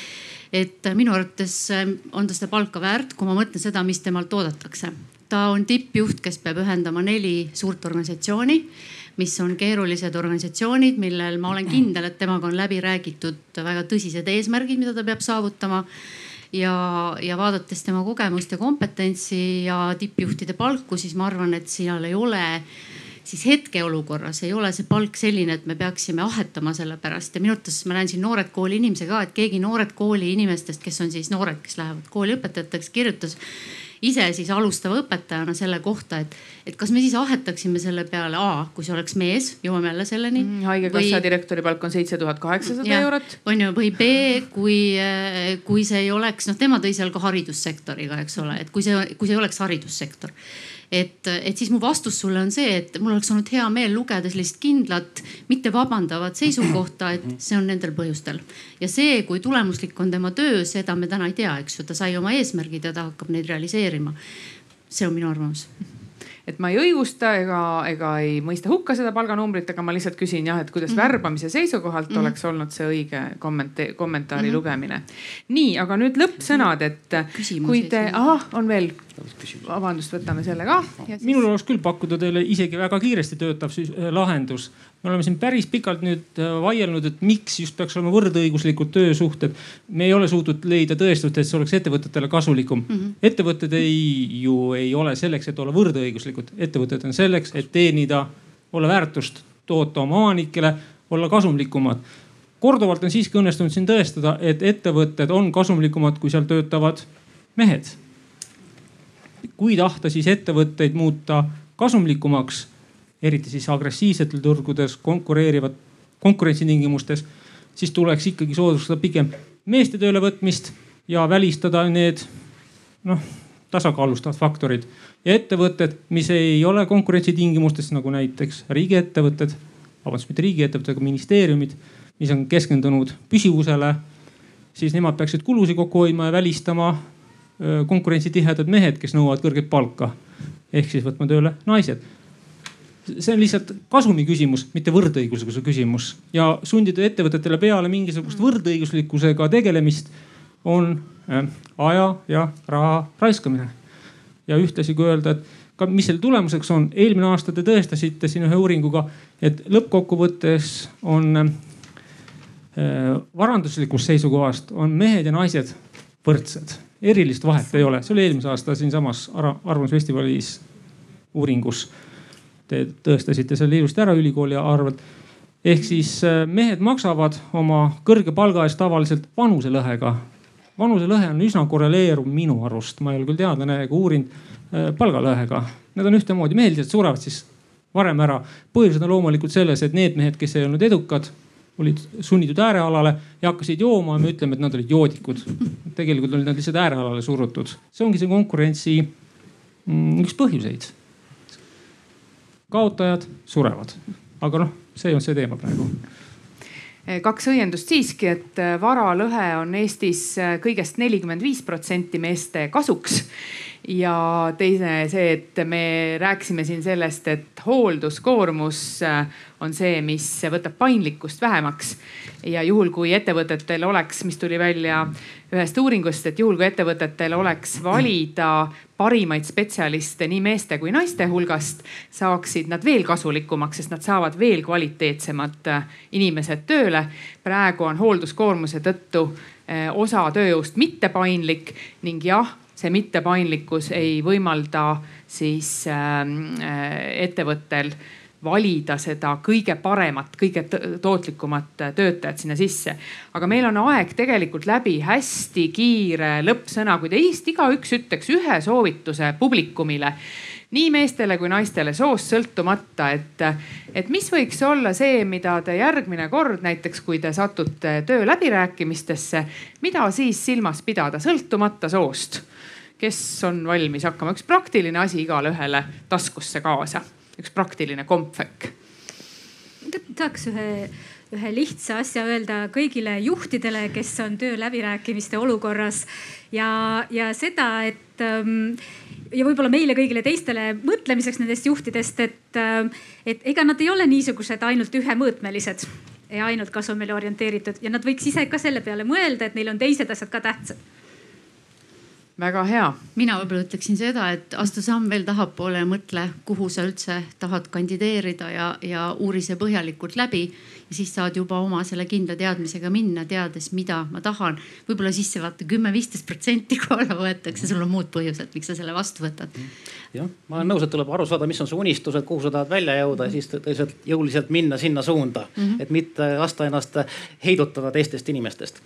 et minu arvates äh, on ta seda palka väärt, kui ma mõtlen seda, mis temalt oodatakse ta on tippjuht, kes peab ühendama neli suurt organisatsiooni, mis on keerulised organisatsioonid, millel ma olen kindel, et temaga on läbi räägitud väga tõsised eesmärgid, mida ta peab saavutama. Ja, ja vaadates tema kogemust ja kompetentsi ja tippjuhtide palku, siis ma arvan, et seal ei ole siis hetkeolukorras ei ole see palk selline, et me peaksime ahetama selle pärast. Ja minu arvates ma näen siin Noored Kooli inimesi ka, et keegi Noored Kooli inimestest, kes on siis noored, kes lähevad kooli õpetajateks, kirjutas ise siis alustava õpetajana selle kohta, et, et kas me siis ahetaksime selle peale A, kui see oleks mees, jõuame jälle selleni mm,. haigekassa või... direktori palk on seitse tuhat kaheksasada eurot. on ju, või B, kui, kui see ei oleks, noh, tema tõi seal ka haridussektoriga, eks ole, et kui see, kui see ei oleks haridussektor et, et siis mu vastus sulle on see, et mul oleks olnud hea meel lugeda sellist kindlat, mitte vabandavat seisukohta, et see on nendel põhjustel. ja see, kui tulemuslik on tema töö, seda me täna ei tea, eks ju, ta sai oma eesmärgid ja ta hakkab neid realiseerima. see on minu arvamus et ma ei õigusta ega, ega ei mõista hukka seda palganumbrit, aga ma lihtsalt küsin jah, et kuidas mm -hmm. värbamise seisukohalt mm -hmm. oleks olnud see õige kommenta kommentaari mm -hmm. lugemine. nii, aga nüüd lõppsõnad, et Küsimus kui te, ahah, on veel vabandust, võtame selle ka. minul oleks küll pakkuda teile isegi väga kiiresti töötav äh, lahendus me oleme siin päris pikalt nüüd äh, vaielnud, et miks just peaks olema võrdõiguslikud töösuhted. me ei ole suutnud leida tõestust, et see oleks ettevõtetele kasulikum mm. -hmm. ettevõtted ei, ju ei ole selleks, et olla võrdõiguslikud, ettevõtted on selleks, et teenida, olla väärtust, toota oma omanikele, olla kasumlikumad. korduvalt on siiski õnnestunud siin tõestada, et ettevõtted on kasumlikumad, kui seal töötavad mehed. kui tahta siis ettevõtteid muuta kasumlikumaks eriti siis agressiivsetel turgudes konkureerivad, konkurentsitingimustes, siis tuleks ikkagi soodustada pigem meeste töölevõtmist ja välistada need noh, tasakaalustavad faktorid. Ja ettevõtted, mis ei ole konkurentsitingimustes nagu näiteks riigiettevõtted, vabandust, mitte riigiettevõtted, aga ministeeriumid, mis on keskendunud püsivusele, siis nemad peaksid kulusid kokku hoidma ja välistama konkurentsitihedad mehed, kes nõuavad kõrget palka. ehk siis võtma tööle naised see on lihtsalt kasumi küsimus, mitte võrdõiguslikkuse küsimus ja sundida ettevõtetele peale mingisugust võrdõiguslikkusega tegelemist on aja ja raha raiskamine. Ja ühtlasi kui öelda, et ka mis selle tulemuseks on, eelmine aasta te tõestasite siin ühe uuringuga, et lõppkokkuvõttes on äh, varanduslikust seisukohast on mehed ja naised võrdsed, erilist vahet ei ole, see oli eelmise aasta siinsamas Arvamusfestivalis uuringus Te tõestasite selle ilusti ära ülikooli arvelt. ehk siis äh, mehed maksavad oma kõrge palga eest tavaliselt vanuselõhega. Vanuselõhe on üsna korreleeruv minu arust, ma ei ole küll teadlane ega uurinud, äh, palgalõhega. Nad on ühtemoodi, mehed lihtsalt surevad siis varem ära. põhjused on loomulikult selles, et need mehed, kes ei olnud edukad, olid sunnitud äärealale ja hakkasid jooma ja me ütleme, et nad olid joodikud. tegelikult olid nad lihtsalt äärealale surutud. see ongi see konkurentsi mm, üks põhjuseid kaotajad surevad. aga noh, see on see teema praegu kaks õiendust siiski, et varalõhe on Eestis kõigest nelikümmend viis protsenti meeste kasuks ja teine see, et me rääkisime siin sellest, et hoolduskoormus äh, on see, mis võtab paindlikkust vähemaks. ja juhul, kui ettevõtetel oleks, mis tuli välja ühest uuringust, et juhul kui ettevõtetel oleks valida parimaid spetsialiste nii meeste kui naiste hulgast, saaksid nad veel kasulikumaks, sest nad saavad veel kvaliteetsemad äh, inimesed tööle. praegu on hoolduskoormuse tõttu äh, osa tööjõust mittepaindlik ning jah see mittepaindlikkus ei võimalda siis ähm, äh, ettevõttel valida seda kõige paremat, kõige tootlikumat töötajat sinna sisse. aga meil on aeg tegelikult läbi, hästi kiire lõppsõna, kui teist igaüks ütleks ühe soovituse publikumile nii meestele kui naistele soost sõltumata, et, et mis võiks olla see, mida te järgmine kord näiteks, kui te satute töö läbirääkimistesse, mida siis silmas pidada, sõltumata soost kes on valmis hakkama, üks praktiline asi igale ühele taskusse kaasa, üks praktiline kompvekk. tahaks ühe, ühe lihtsa asja öelda kõigile juhtidele, kes on töö läbirääkimiste olukorras. Ja, ja seda, et ähm, ja võib-olla meile kõigile teistele mõtlemiseks nendest juhtidest, et, ähm, et ega nad ei ole niisugused ainult ühemõõtmelised ja ainult kasumile orienteeritud. Ja nad võiks ise ka selle peale mõelda, et neil on teised asjad ka tähtsad väga hea. mina võib-olla ütleksin seda, et astu samm veel tahapoole ja mõtle, kuhu sa üldse tahad kandideerida ja, ja uuri see põhjalikult läbi. ja siis saad juba oma selle kindla teadmisega minna, teades, mida ma tahan. võib-olla sisse vaata kümme-viisteist protsenti, alla võetakse, sul on muud põhjused, miks sa selle vastu võtad. jah, ma olen nõus, et tuleb aru saada, mis on su unistused, kuhu sa tahad välja jõuda ja siis tõeliselt jõuliselt minna sinna suunda mm, -hmm. et mitte lasta ennast heidutada teistest inimestest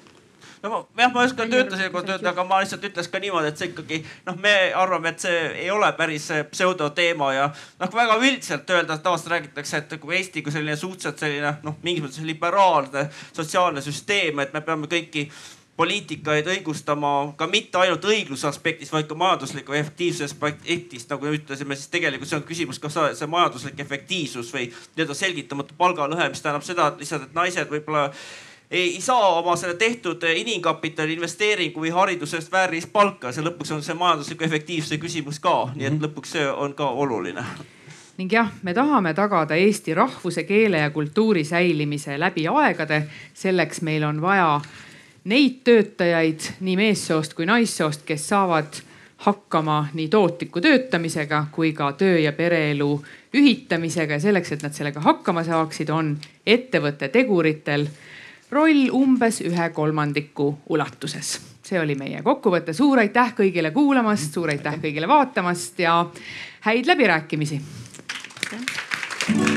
no jah, ma ei oska töötaja kohta öelda, aga ma lihtsalt ütleks ka niimoodi, et see ikkagi noh, me arvame, et see ei ole päris pseudoteema ja noh, väga üldiselt öelda, tavaliselt räägitakse, et kui Eesti kui selline suhteliselt selline noh, mingis mõttes liberaalne sotsiaalne süsteem, et me peame kõiki poliitikaid õigustama ka mitte ainult õigluse aspektis, vaid ka majandusliku efektiivsuse aspektist, nagu me ütlesime, siis tegelikult see on küsimus, kas see majanduslik efektiivsus või nii-öelda selgitamatu palgalõhe, mis tähendab seda, et lihtsalt, et naised võib-olla ei saa oma selle tehtud inimkapitali investeeringu või hariduse eest väärilist palka. see lõpuks on see majandusliku efektiivsuse küsimus ka, nii et lõpuks see on ka oluline ning jah, me tahame tagada eesti rahvuse, keele ja kultuuri säilimise läbi aegade. selleks meil on vaja neid töötajaid nii meessoost kui naissoost, kes saavad hakkama nii tootliku töötamisega kui ka töö ja pereelu ühitamisega ja selleks, et nad sellega hakkama saaksid, on ettevõtte teguritel roll umbes ühe kolmandiku ulatuses. see oli meie kokkuvõte, suur aitäh kõigile kuulamast, suur aitäh kõigile vaatamast ja häid läbirääkimisi. aitäh.